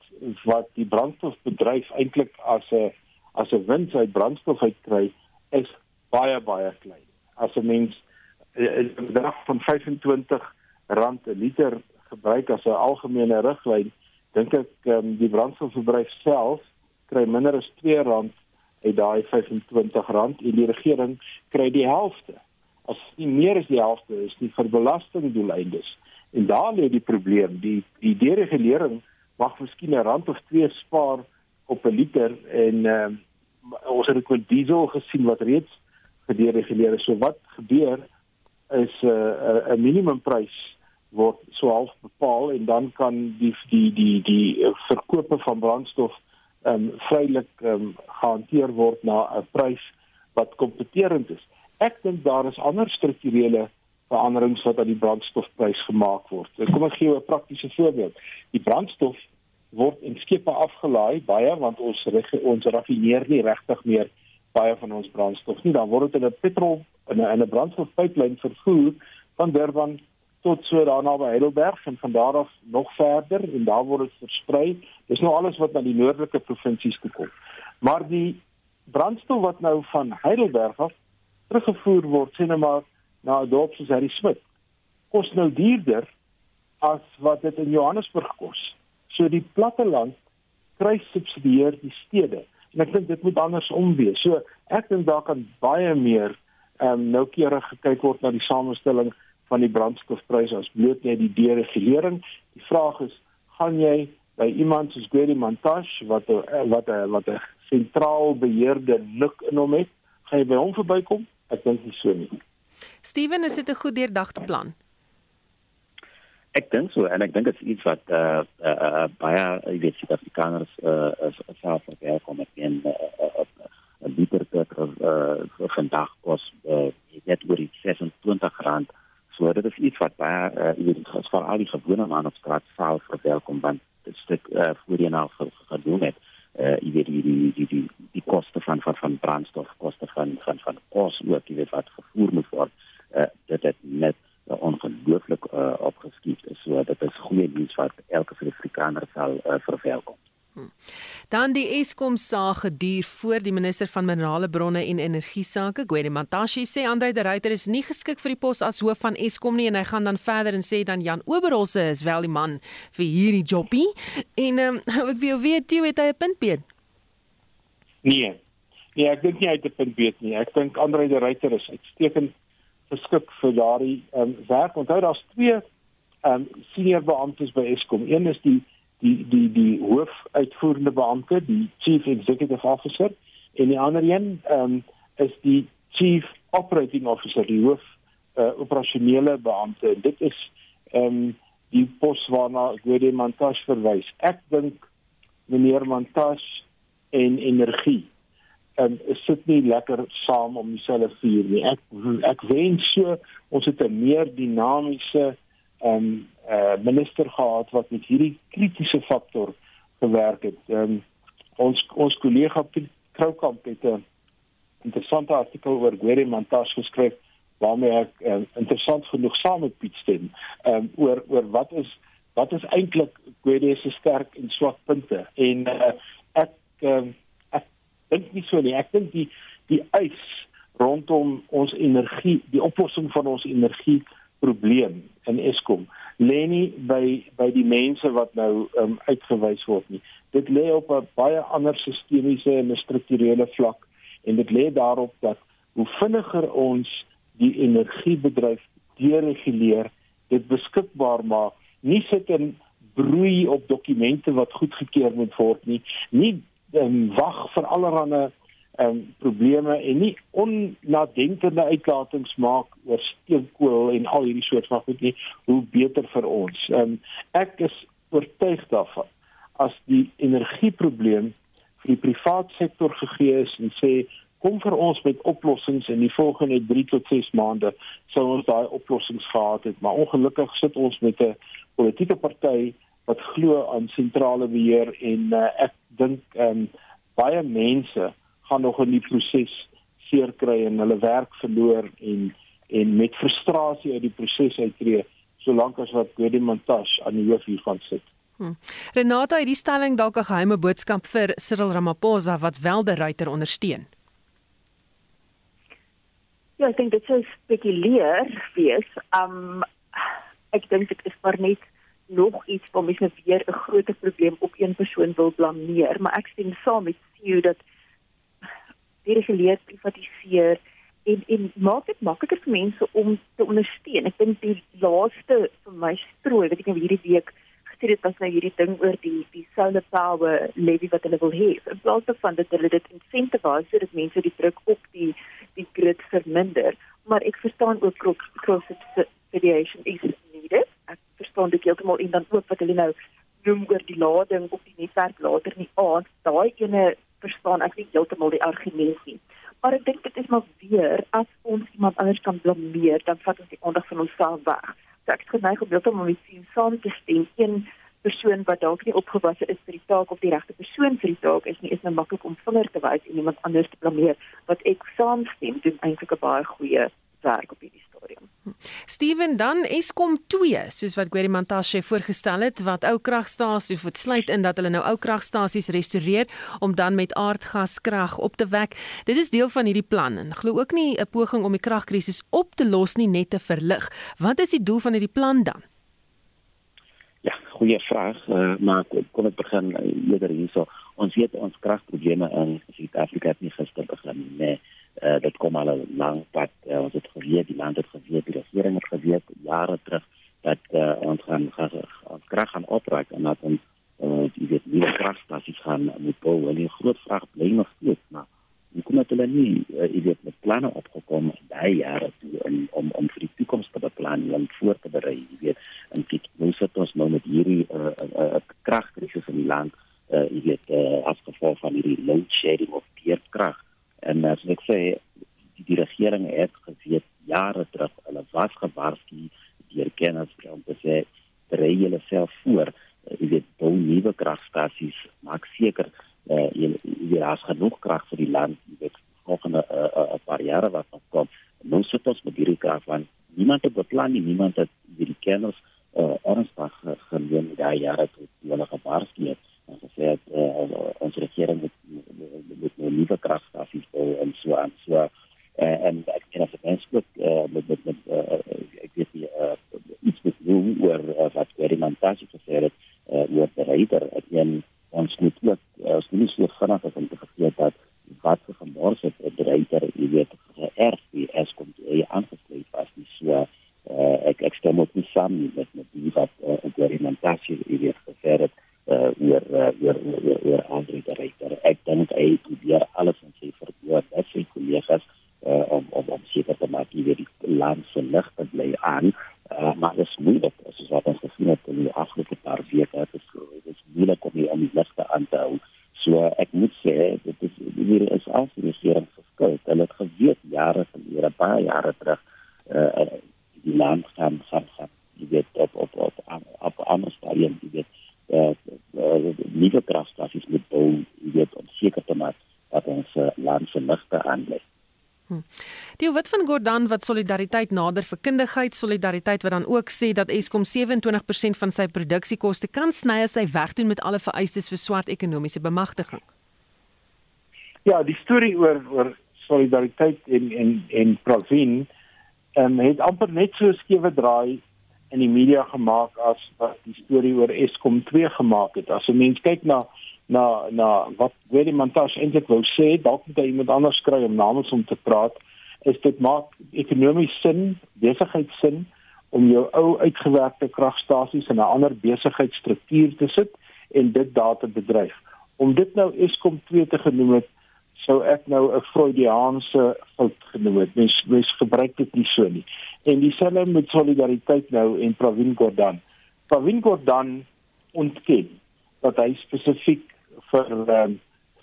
wat die brandstofbedryf eintlik as 'n as 'n wins uit brandstof uitkry is baie baie klein. As 'n mens 'n bedrag van 25 rand 'n liter gebruik as 'n algemene riglyn, dink ek um, die brandstofbedryf self kry minder as 2 rand uit daai 25 rand en die regering kry die helfte as nie meer as die helfte is nie vir belastingdoeleindes. En daar lê die probleem. Die die deregulering mag miskien 'n rand of twee spaar op 'n liter en uh, ons het ook met diesel gesien wat reeds gedereguleer is. So wat gebeur is 'n uh, 'n minimumprys word so half bepaal en dan kan die die die die verkope van brandstof ehm um, vrylik ehm um, gehanteer word na 'n prys wat kompeterend is. Ek dink daar is ander strukturele veranderings wat aan die brandstofprys gemaak word. Kom ek gee 'n praktiese voorbeeld. Die brandstof word in skepe afgelaai baie want ons ons raffineer nie regtig meer baie van ons brandstof nie. Dan word dit in 'n petrol in 'n 'n brandstofpyplyn vervoer van Durban tot so daarna by Heidelberg en van daar af nog verder en daar word dit versprei. Dis nou alles wat na die noordelike provinsies toe kom. Maar die brandstof wat nou van Heidelberg af teruggevoer word sien nou maar na 'n dorp soos Harry Smit kos nou duurder as wat dit in Johannesburg kos. So die platteland kry subsidieer die stede. En ek dink dit moet andersom wees. So ek dink daar kan baie meer ehm um, noukeurig gekyk word na die samestelling van die brandstofpryse as bloot net die deregulering. Die vraag is, gaan jy by iemand soos Gwedi Montash wat wat wat 'n sentraal beheerde luk in hom het, gaan jy by hom verbykom? Ek dink nie so nie. Steven, is dit 'n goed deurdagte plan? Ek dink so en ek dink dit is iets wat uh, uh, uh baie jy weet Suid-Afrikaners uh self verkom met in 'n liter petrol uh vandag kos uh net oor die 26 rand. So dit is iets wat baie uh jy weet vir al die gewone man op straat sal verwelkom want dit stuk uh voorheen al gedoen het. Uh jy weet die die die die, die koste van van van brandstof, koste van van van kos ook jy weet wat vervoer moet word. Uh dit het net uh, ongelooflik uh, opgeskiet is. So dit is goeie nuus wat elke Suid-Afrikaner sal uh, verwelkom. Hmm. Dan die Eskom saak geduur voor die minister van minerale bronne en energie sake, Gwede Mantashe sê Andre de Ruyter is nie geskik vir die pos as hoof van Eskom nie en hy gaan dan verder en sê dan Jan Oberholse is wel die man vir hierdie jobbie. En ehm um, ek wil weet jy het hy 'n punt beet? Nee. Nee, ek dink nie hy het 'n punt beet nie. Ek dink Andre de Ruyter is uitstekend geskik vir daardie um, werk. Onthou daar's twee ehm um, senior beamptes by Eskom. Een is die die die die hoofuitvoerende beampte, die chief executive officer en die ander een um, is die chief operating officer, die hoof uh, operasionele beampte. Dit is ehm um, die pos waarna Gwede Mantash verwys. Ek dink meneer Mantash en energie en um, sit nie lekker saam om dieselfde vuur nie. Ek ek wens so ons het 'n meer dinamiese ehm um, uh, minister gehad wat met hierdie kritiese faktor gewerk het. Um, ons ons kollega Piet Kroukamp het 'n interessante artikel oor Gwere Mantas geskryf waarmee ek uh, interessant genoeg saam met Piet stem. Um, oor oor wat is wat is eintlik Gwere se sterk en swak punte en uh, ek um, dink nie so nie. Ek dink die die eis rondom ons energie, die oplossing van ons energie probleem in Eskom lê nie by by die mense wat nou um, uitgewys word nie. Dit lê op 'n baie ander sistemiese en strukturele vlak en dit lê daarop dat hoe vinniger ons die energiebedryf dereguleer, dit beskikbaar maak, nie sit in broei op dokumente wat goedgekeur moet word nie, nie um, wag vir allerlei um, probleme en nie onnadenkende uitlatings maak oor steenkool en al hierdie soort van goed nie hoe beter vir ons. Um, ek is oortuig daarvan as die energieprobleem vir die privaat sektor gegee is en sê kom vir ons met oplossings in die volgende 3 tot 6 maande sou ons daai oplossings gehad het maar ongelukkig sit ons met 'n politieke party wat glo aan sentrale beheer en uh, ek dink um, baie mense gaan nog in die proses seer kry en hulle werk verloor en en met frustrasie uit die proses uittreë solank as wat Gwede Montash aan die hoof hiervan sit. Hmm. Renata het die stelling dalk 'n geheime boodskap vir Cyril Ramaphosa wat wel die ruiter ondersteun. Ja, ek dink dit sou spekuleer wees. Um ek dink dit is maar net nog iets waar mense weer 'n groot probleem op een persoon wil blameer, maar ek stem saam met jou dat dereguleer privatiseer en en maak dit makliker vir mense om te ondersteun. Ek dink die laaste vir my strooi wat ek nou hierdie week gesien het was nou hierdie ding oor die die solar power levy wat hulle wil hê. In plaas daarvan dat hulle dit incentiviseer sodat mense die druk op die die grid verminder, maar ek verstaan ook cross subsidiation is needed ek verstaan dit heeltemal en dan ook wat hulle nou noem oor die lading op die netwerk later nie aan daai ene verstaan ek nie heeltemal die argument nie. Maar ek dink dit is maar weer as ons iemand anders kan blameer dan vat ons die aandag van onsself weg. So ek is geneig om heeltemal met sien saam te stem. Een persoon wat dalk nie opgewasse is vir die taak of die regte persoon vir die taak is nie, is nou maklik om vinger te wys en iemand anders te blameer wat ek saamstem doen eintlik 'n baie goeie werk op hierdie stadium. Steven dan Eskom 2 soos wat Gwerie Mantashe voorgestel het wat ou kragstasies moet sluit in dat hulle nou ou kragstasies restoreer om dan met aardgaskrag op te wek. Dit is deel van hierdie plan en glo ook nie 'n poging om die kragkrisis op te los nie net te verlig. Wat is die doel van hierdie plan dan? Ja, goeie vraag, uh, maar kom ek begin uh, eerder hierso. Ons weet ons kragprobleme in Suid-Afrika het nie gister begin nie. Nee uh, dit kom al 'n lang pad. Uh, ons het geweet die land het geweet die regering het geweet jare terug dat uh, ons gaan ons krag gaan opreik en dat ons uh, die weet nie kragstasies gaan moet bou. En die groot vraag bly nog steeds maar hoe kom dit hulle nie uh, jy weet met planne opgekom daai jare toe om om om vir die toekoms te beplan en voor te berei jy weet? En kyk hoe sit ons nou met hierdie uh, uh, uh, kragkrisis in die land uh, jy weet uh, as gevolg van hierdie load shedding of peerkrag En as ek sê die, die regering het gesê jare terug hulle was gewaarsku deur kenners om te sê berei julle self voor. Uh, jy weet bou nuwe kragstasies maak seker uh, jy jy het genoeg krag vir die land jy weet volgende 'n uh, uh, paar jare wat nog kom. Nou sit ons met hierdie krag van niemand het beplan nie niemand het hierdie kenners uh, ernstig geneem daai jare toe hulle gewaarsku het en gesê het uh, ons regering moet met nou nuwe kragstasies bou en so aan. So uh, en ek ken as mens ook uh, met met met uh, ek weet nie uh, iets met hoe oor uh, wat experimentasje gesê het uh, oor die ryder ek meen ons moet ook uh, ons moet so vinnig as om te gesê dat wat se gemors het die ryder jy weet erg die es kom jy aangesluit was nie so uh, ek ek stem ook nie saam met met die wat uh, experimentasje jy weet gesê het uh, oor uh, oor oor oor Andre de Ruyter. Ek dink hy probeer alles in sy verhoor met sy kollegas uh, om om om seker te maak jy weet die land se lig te bly aan. Uh, maar dit is moeilik as jy wat ons gesien het in die afgelope paar weke. Dit is dit is moeilik om die om die lig aan te hou. So ek moet sê dit is hier is al die regering verskil. Hulle het geweet jare van hier baie jare terug uh, die land gaan gaan gaan jy weet op op op op, op ander stadium jy weet uh, uh, nuwe kragstasies moet bou, jy weet, om seker te maak dat ons uh, land se ligte aanbly. Hm. Die wat solidariteit nader vir kundigheid, solidariteit wat dan ook sê dat Eskom 27% van sy produksiekoste kan sny as hy wegdoen met alle vereistes vir swart ekonomiese bemagtiging. Ja, die storie oor oor solidariteit en en en Provin ehm um, het amper net so skewe draai in die media gemaak as wat die storie oor Eskom 2 gemaak het. As 'n mens kyk na na na wat Gwedi Mantas eintlik wou sê, dalk moet hy iemand anders kry om namens hom te praat, is dit maak ekonomies sin, besigheidsin om jou ou uitgewerkte kragstasies in 'n ander besigheidsstruktuur te sit en dit daar te bedryf. Om dit nou Eskom 2 te genoem het, sou ek nou 'n Freudiaanse fout genoem het. Mens mens gebruik dit nie so nie en dieselfde met solidariteit nou en Pravin Gordhan. Pravin Gordhan ontken dat hy spesifiek vir um,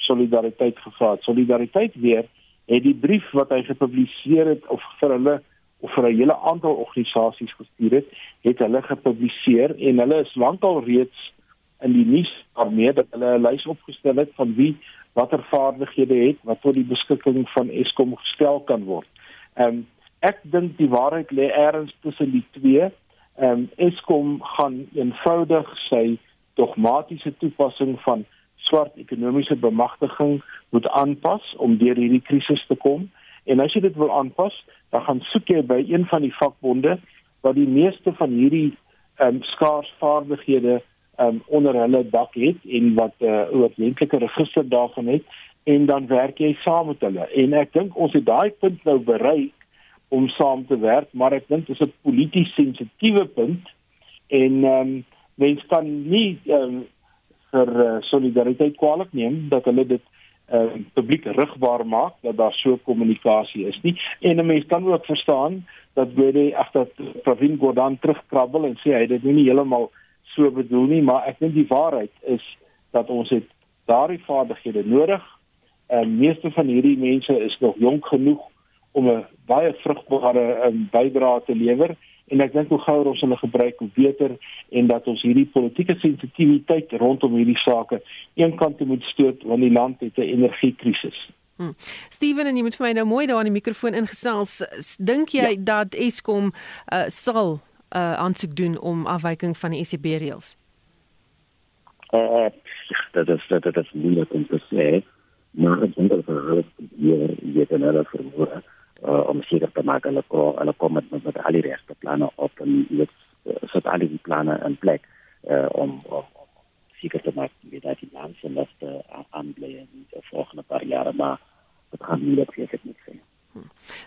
solidariteit gevra het. Solidariteit weer het die brief wat hy gepubliseer het of vir hulle of vir 'n hele aantal organisasies gestuur het, het hulle gepubliseer en hulle is lankal reeds in die nuus daarmee dat hulle 'n lys opgestel het van wie watter vaardighede het wat tot die beskikking van Eskom gestel kan word. Ehm um, ek dink die waarheid lê eers tussen die twee. Ehm um, Eskom gaan eenvoudig sy dogmatiese toepassing van swart ekonomiese bemagtiging moet aanpas om deur hierdie krisis te kom. En as jy dit wil aanpas, dan gaan soek jy by een van die vakbonde wat die meeste van hierdie ehm um, skaars vaardighede ehm um, onder hulle dak het en wat 'n uh, oordentlike register daarvan het en dan werk jy saam met hulle. En ek dink ons het daai punt nou bereik om saam te werk, maar ek dink dit is 'n polities sensitiewe punt en ehm um, mens kan nie ehm um, vir uh, solidariteit kwaliek neem dat hulle dit uh, publiek rigbaar maak dat daar so kommunikasie is nie. En 'n mens kan ook verstaan dat Gwede agter Pravin Gordhan terugkrabbel en sê hy dit nie heeltemal so bedoel nie, maar ek dink die waarheid is dat ons het daardie vaardighede nodig. En meeste van hierdie mense is nog jonk genoeg om 'n baie vrugbare um, bydrae te lewer en ek dink hoe gouer ons hulle gebruik hoe beter en dat ons hierdie politieke sensitiwiteit rondom hierdie sake eenkant moet stoot want die land het 'n energiekrisis. Hmm. Steven en jy moet vir my nou mooi daar aan die mikrofoon ingesels. Dink jy ja. dat Eskom uh, sal uh, aansoek doen om afwyking van die ECB reëls? Uh, dat is dat dit is moeilik om te sê maar ek dink dat hulle hier hier dan hulle vermoë uh, om seker te maak hulle kom hulle kom met met al die regte planne op en dit sit al die planne in plek uh, om om seker te maak dat die land se laste aanbly in die volgende paar jare maar dit gaan nie dat jy dit nie sien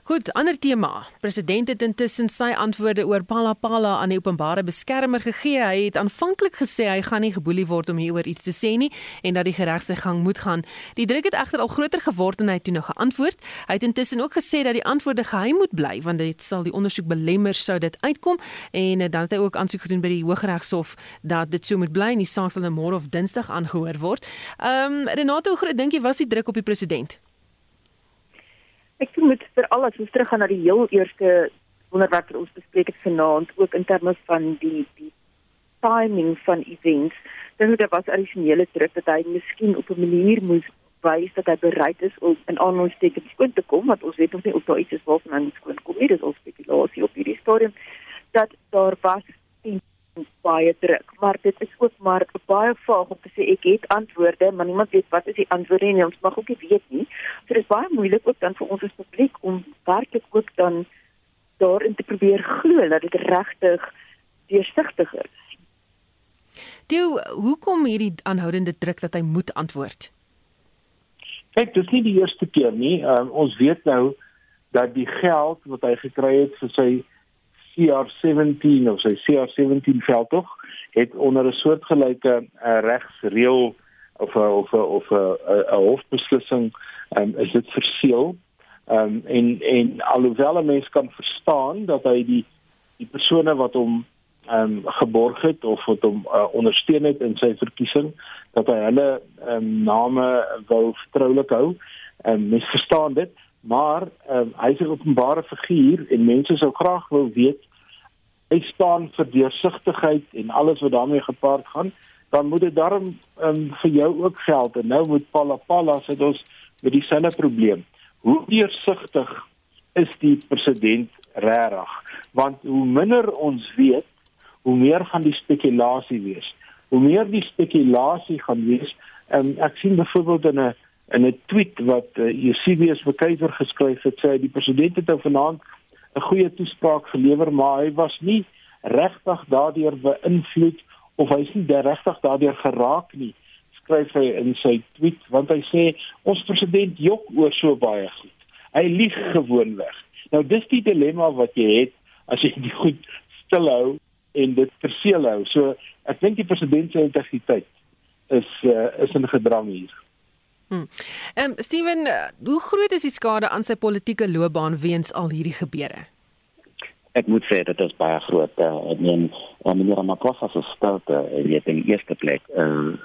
Goed, ander tema. President het intussen sy antwoorde oor Palapala aan die openbare beskermer gegee. Hy het aanvanklik gesê hy gaan nie geboelie word om hieroor iets te sê nie en dat die geregse gang moet gaan. Die druk het egter al groter geword en hy het toe nog geantwoord. Hy het intussen ook gesê dat die antwoorde geheim moet bly want dit sal die ondersoek belemmer sou dit uitkom en dan het hy ook aansoek gedoen by die Hooggeregshof dat dit so moet bly en die saak sal nou môre of Dinsdag aangehoor word. Ehm um, Renato, hoe groot dink jy was die druk op die president? Ek dink moet vir alles ons teruggaan na die heel eerste onderwerp wat ons bespreek het vanaand ook in terme van die die timing van events. Dink ek dit was addisionele druk dat hy miskien op 'n manier moes wys dat hy bereid is om in aanhoudstekens skoon te kom want ons weet nog nie of daar iets is waarvan hy skoon kom nie. Dis al spekulasie op hierdie stadium dat daar was baie druk, maar dit is ook maar baie vaag om te sê ek het antwoorde, maar niemand weet wat is die antwoorde nie. Ons mag ook nie weet nie. So dit is baie moeilik ook dan vir ons as publiek om werklik ook dan daarin te probeer glo dat dit regtig deursigtig is. Toe, hoekom hierdie aanhoudende druk dat hy moet antwoord? Kyk, dit is nie die eerste keer nie. Um, ons weet nou dat die geld wat hy gekry het vir sy CR17 of sy CR17 veldtog het onder 'n soortgelyke uh, regsreël of of of 'n hofbeslissing um, is dit verseël. Um, en en alhoewel 'n mens kan verstaan dat hy die die persone wat hom ehm um, geborg het of wat hom uh, ondersteun het in sy verkiesing dat hy hulle um, name wou vertroulik hou. En um, mens verstaan dit, maar um, hy is 'n openbare figuur en mense sou graag wil weet hy staan vir deursigtigheid en alles wat daarmee gepaard gaan, dan moet dit daarom um, vir jou ook geld. En nou met Palapala sit ons met dieselfde probleem. Hoe deursigtig is die president regtig? Want hoe minder ons weet, hoe meer gaan die spekulasie wees. Hoe meer die spekulasie gaan wees, en ek sien byvoorbeeld in 'n in 'n tweet wat uh, Eusebius Bekuyver geskryf het, sê die president het nou vanaand 'n goeie toespraak gelewer, maar hy was nie regtig daardeur beïnvloed of hy is nie regtig daardeur geraak nie, skryf hy in sy tweet, want hy sê ons president jok oor so baie goed. Hy lieg gewoonweg. Nou dis die dilemma wat jy het as jy die goed stilhou en dit verseël hou. So ek dink die president se integriteit is uh, is in gedrang hier. Hm. Ehm um, Steven, hoe groot is die skade aan sy politieke loopbaan weens al hierdie gebeure? Ek moet sê dit is baie groot. Uh, ek meen, uh, meneer Ramaphosa se stalte, uh, weet in eerste plek, uh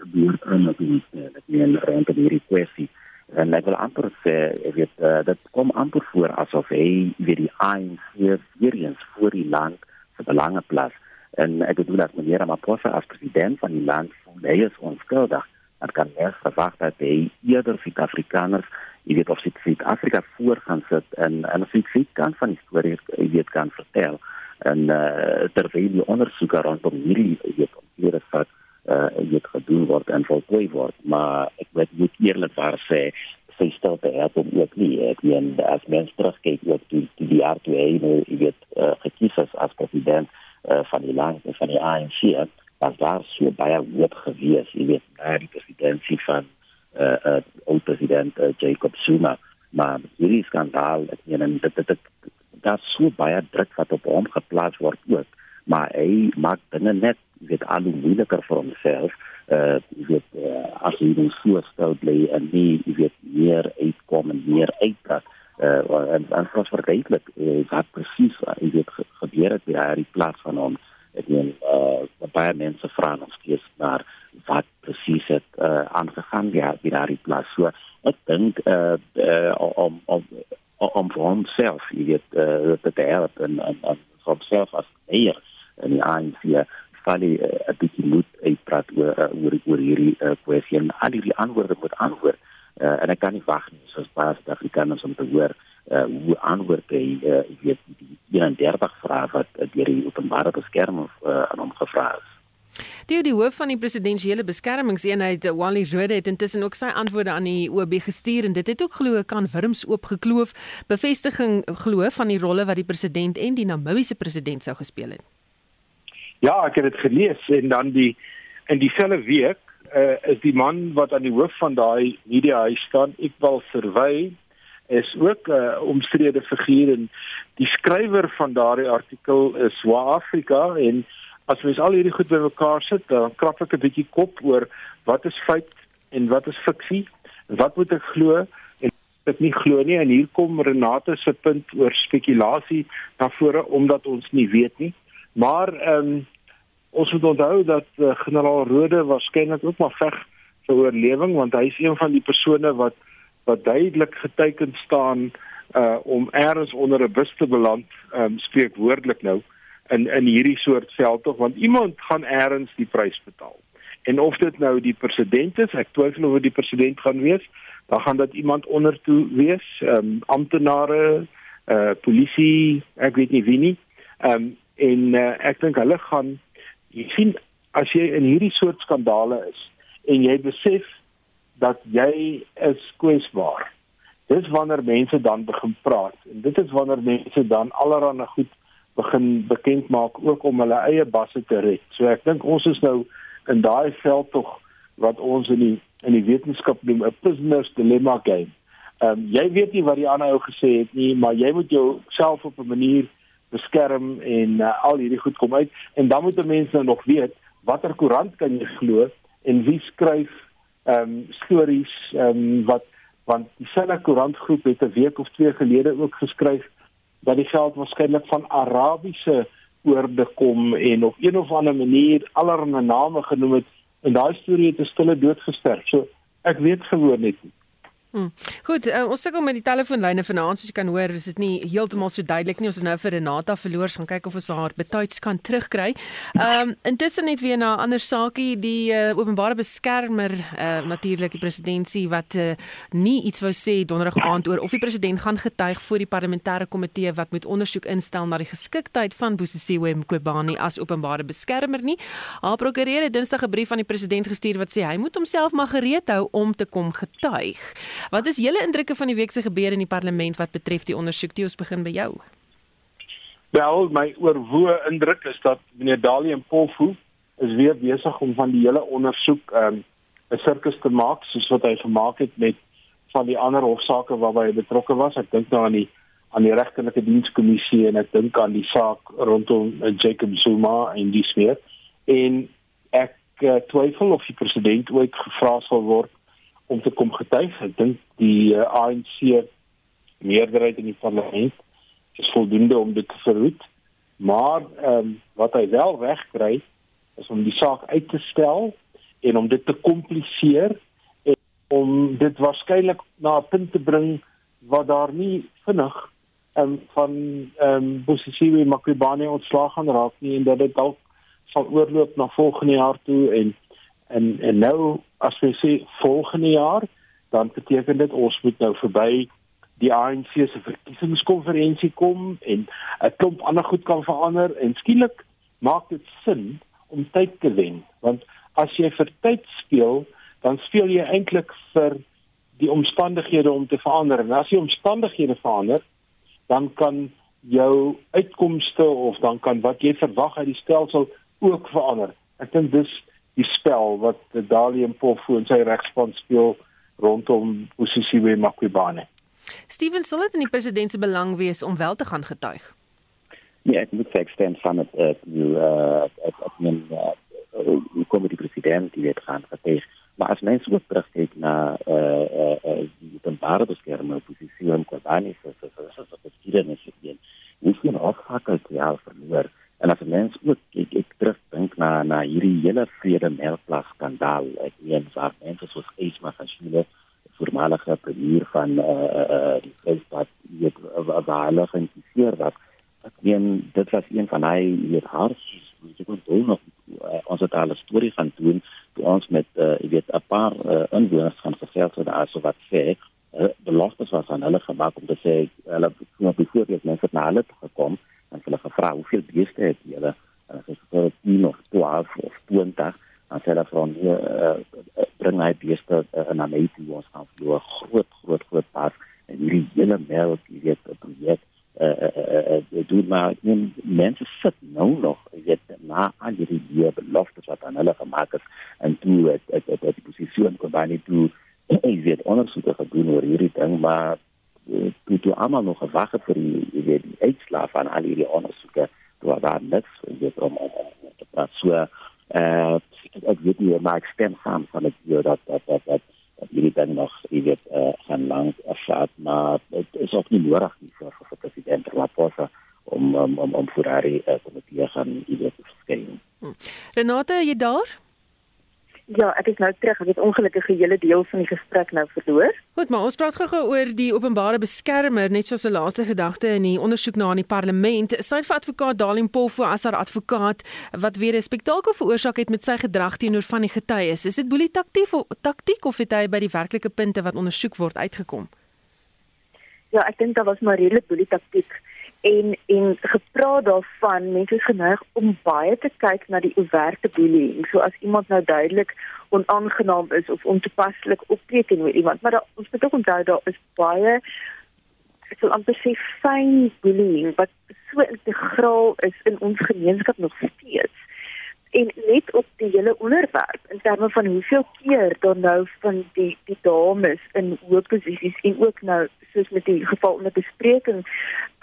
gebeur in die ek meen rondom hierdie kwessie. En ek wil amper sê, ek weet uh, dit kom amper voor asof hy weer die ANC weer eens voor die land se belange plaas. En ek bedoel dat meneer Ramaphosa as president van die land hy is onskuldig dan kan mens verwag dat hy eerder Suid-Afrikaners, jy weet of Suid-Afrika voor gaan sit en en of hy kan van die storie jy weet kan vertel en uh, terwyl die ondersoek rondom hierdie weet hierdie saak uh, weet gedoen word en voltooi word. Maar ek weet moet eerlikwaar sê sy stel te het om ook nie. Ek meen as mens terugkyk op die die jaar toe hy nou weet uh, gekies is as president uh, van die land van die ANC het was daar so baie hoop gewees, jy weet, na die presidentsie van eh uh, uh, oud president uh, Jacob Zuma, maar hierdie skandaal, ek meen dit dit dit daar so baie druk wat op hom geplaas word ook, maar hy maak dinge net jy weet al hoe moeiliker vir homself eh uh, jy weet uh, as hy dan so stel bly en nie jy weet meer uitkom en meer uitpraat eh uh, en en soos vergeetlik uh, wat presies uh, jy weet gebeur het by hierdie plaas van hom ek meen uh baie mense vra nog steeds naar wat presies het uh aangegaan ja by daardie plaas. So ek dink uh, uh om om om vir homself jy weet uh, dat hy het en, en, en vir homself as leier in die ANC val hy 'n bietjie moed uitpraat oor oor oor hierdie kwessie en al hierdie antwoorde moet antwoord. Uh, en ek kan nie wag nie soos baie Suid-Afrikaners om te hoor uh, hoe antwoord hy uh, weet die 31 vrae wat uh, deur die openbare beskerming uh, aan hom gevra is Die die hoof van die presidensiële beskermingseenheid Wally Rode het intussen ook sy antwoorde aan die OB gestuur en dit het ook glo kan wurms oopgekloof bevestiging glo van die rolle wat die president en die Namibiese president sou gespeel het. Ja, ek het dit gelees en dan die in dieselfde week uh, is die man wat aan die hoof van daai media huis staan, Iqbal Servey, is ook 'n uh, omstrede figuur en die skrywer van daardie artikel is Suid-Afrika en as mens al hierdie goed bymekaar sit, dan krap ek 'n bietjie kop oor wat is feit en wat is fiksie wat moet ek glo en ek nie glo nie en hier kom Renate se punt oor spekulasie na vore omdat ons nie weet nie. Maar ehm um, ons moet onthou dat uh, generaal Rode waarskynlik ook maar veg vir oorlewing want hy is een van die persone wat wat duidelik geteken staan uh om eers onder 'n bus te beland, ehm um, spreek woordelik nou in in hierdie soort veldtog want iemand gaan eers die prys betaal. En of dit nou die president is, ek twyfel of die president gaan wees, dan gaan dit iemand onder toe wees, ehm um, amptenare, uh, polisie, ek weet nie wie nie. Ehm um, en uh, ek dink hulle gaan jy sien as jy in hierdie soort skandale is en jy besef dat jy is kwesbaar. Dis wanneer mense dan begin praat en dit is wanneer mense dan allerhande goed begin bekend maak ook om hulle eie basse te red. So ek dink ons is nou in daai veld tog wat ons in die in die wetenskap noem 'n prisoner's dilemma game. Ehm um, jy weet nie wat die ander ou gesê het nie, maar jy moet jouself op 'n manier beskerm en uh, al hierdie goed kom uit en dan moet mense nou nog weet watter koerant kan jy glo en wie skryf ehm um, stories ehm um, wat want dieselfde koerantgroep het 'n week of twee gelede ook geskryf dat die geld waarskynlik van Arabiese oorde kom en op een of ander manier allerlei name genoem het en daai storie het 'n stille dood gesterf. So ek weet gewoon net nie. Hmm. Goed, uh, ons sukkel met die telefoonlyne vanaand, soos jy kan hoor, is dit nie heeltemal so duidelik nie. Ons het nou vir Renata verloor, gaan kyk of ons haar betyds kan terugkry. Ehm um, intussen net weer na 'n ander saakie, die uh, openbare beskermer, uh, natuurlik die presidentsie wat uh, nie iets wou sê donderdag aand oor of die president gaan getuig voor die parlementêre komitee wat moet ondersoek instel na die geskiktheid van Bosisiwe Mqobani as openbare beskermer nie. Haar prokureur het Dinsdag 'n brief aan die president gestuur wat sê hy moet homself maar gereed hou om te kom getuig. Wat is julle indrukke van die week se gebeure in die parlement wat betref die ondersoek? Toe ons begin by jou. Wel, my oorwoe indruk is dat meneer Dali en Polfu is weer besig om van die hele ondersoek ehm, 'n um, sirkus te maak soos wat hy gemaak het met van die ander hofsaake waarby hy betrokke was. Ek dink nou aan die aan die regterlike dienskommissie en ek dink aan die saak rondom uh, Jacob Zuma en die smeer. En ek uh, twyfel of die president ooit gevra sal word om te kom getuig. Ek dink die uh, eh, ANC meerderheid in die parlement is voldoende om dit te verhoed. Maar ehm um, wat hy wel reg kry is om die saak uit te stel en om dit te kompliseer en om dit waarskynlik na 'n punt te bring waar daar nie vinnig ehm um, van ehm um, Bosisiwe Makwibane ontslag gaan raak nie en dat dit dalk sal oorloop na volgende jaar toe en en en nou as jy sê volgende jaar dan beteken dit ons moet nou verby die ANC se verkiesingskonferensie kom en 'n klomp ander goed kan verander en skielik maak dit sin om tyd te wen. Want as jy vir tyd speel dan speel jy eintlik vir die omstandighede om te verander. En as die omstandighede verander dan kan jou uitkomste of dan kan wat jy verwag uit die stelsel ook verander. Ek dink dis die spel wat Dali en Pofu en sy regspan speel rondom Osisiwe Makwibane. Steven sal dit in die president se belang wees om wel te gaan getuig. Ja, ek moet sê ek stem saam met eh uh, uh, ek ek men uh, uh, die president die het gaan getuig. Maar as mens ook terugkyk na eh uh, eh uh, uh, die openbare beskerming Osisiwe Makwibane se se se se se geskiedenis hier. Hoe sien afhakel die al verloor? En as mens ook kyk ek terugdink na na hierdie hele vrede melkplas skandaal, ek meen waar mense soos Esma van Chile, voormalige premier van eh uh, uh, die staat hier waar hulle geïnteresseer was. Ek meen dit was een van hy hier hars jy kon doen nog uh, ons het al 'n storie gaan doen toe ons met uh, jy weet 'n paar uh, inwoners van gesels het daar so wat sê uh, beloftes was aan hulle gemaak om te sê hulle het byvoorbeeld mense na hulle gekom en hulle gevra hoeveel beeste het julle? En hulle sê 10 of 12 of 20 en hulle vra nie uh, bring hy beeste uh, my toe. Ons gaan vir 'n groot groot groot pas en hierdie hele melk jy weet projek eh uh, uh, uh, doen maar nie mense sit nou nog jy weet na aan hierdie die beloftes wat aan hulle gemaak is. En toe het het het die posisie kon baie toe jy weet ondersoeke gedoen oor hierdie ding maar eh, toe toe almal nog gewag het vir die jy weet die uitslaaf van al hierdie ondersoeke toe daar niks jy weet om om, om te praat so uh, ek weet nie maar ek stem saam van dit hier dat dat dat dat hierdie ding nog jy weet uh, gaan lank afsaat maar dit is ook nie nodig nie vir vir president Ramaphosa om om om, om vir hy uh, komitee gaan jy weet verskyn. Hm. Renate, jy daar? Ja, ek is nou terug. Ek het ongelukkig 'n hele deel van die gesprek nou verloor. Goed, maar ons praat gou-gou oor die openbare beskermer, net soos 'n laaste gedagte in die ondersoek na in die parlement. Sy vir advokaat Dalim Polfo as haar advokaat wat weer 'n spektakel veroorsaak het met sy gedrag teenoor van die getuies. Is dit boelie taktiek of taktiek of het hy by die werklike punte wat ondersoek word uitgekom? Ja, ek dink dit was maar redelik boelie taktiek en en gepraat daarvan mense is geneig om baie te kyk na die overte bullying so as iemand nou duidelik onaangenaam is of ontoepaslik optree teenoor iemand maar da, ons moet ook onthou daar is baie ek wil amper sê fyn bullying wat so integraal is in ons gemeenskap nog steeds en net op die hele onderwerp in terme van hoeveel keer dan nou van die die dames in hoë posisies en ook nou soos met die geval onder bespreking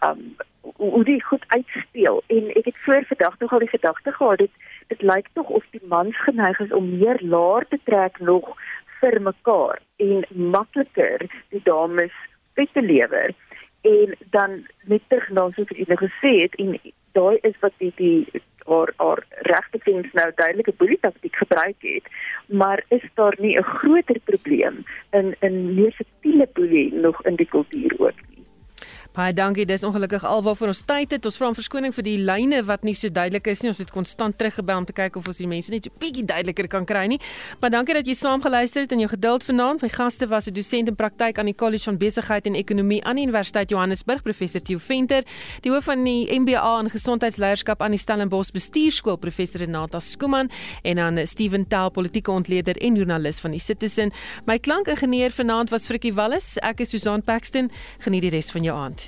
um hoe die goed uitspeel. En ek het voor vandag nog al die gedagte gehad dit dit lyk tog of die mans geneig is om meer laer te trek nog vir mekaar en makliker die dames te te lewer. En dan net terug na soos net gesê het en daai is wat die die waar haar regtediens nou duidelike boelietaktiek gebruik het, maar is daar nie 'n groter probleem in in meer subtiele boelie nog in die kultuur ook nie? Baie dankie. Dis ongelukkig alwaarvoor ons tyd het. Ons vra om verskoning vir die lyne wat nie so duidelik is nie. Ons het konstant teruggebel om te kyk of ons die mense net so bietjie duideliker kan kry nie. Maar dankie dat jy saam geluister het en jou geduld vanaand. My gaste was 'n dosent in praktyk aan die College van Besigheid en Ekonomie aan die Universiteit Johannesburg, professor Theo Venter, die hoof van die MBA in Gesondheidsleierskap aan die Stellenbosch Bestuurskool, professor Renata Skuman en dan Steven Tel, politieke ontleder en joernalis van die Citizen. My klankingenieur vanaand was Frikkie Wallis. Ek is Susan Paxton. Geniet die res van jou aand.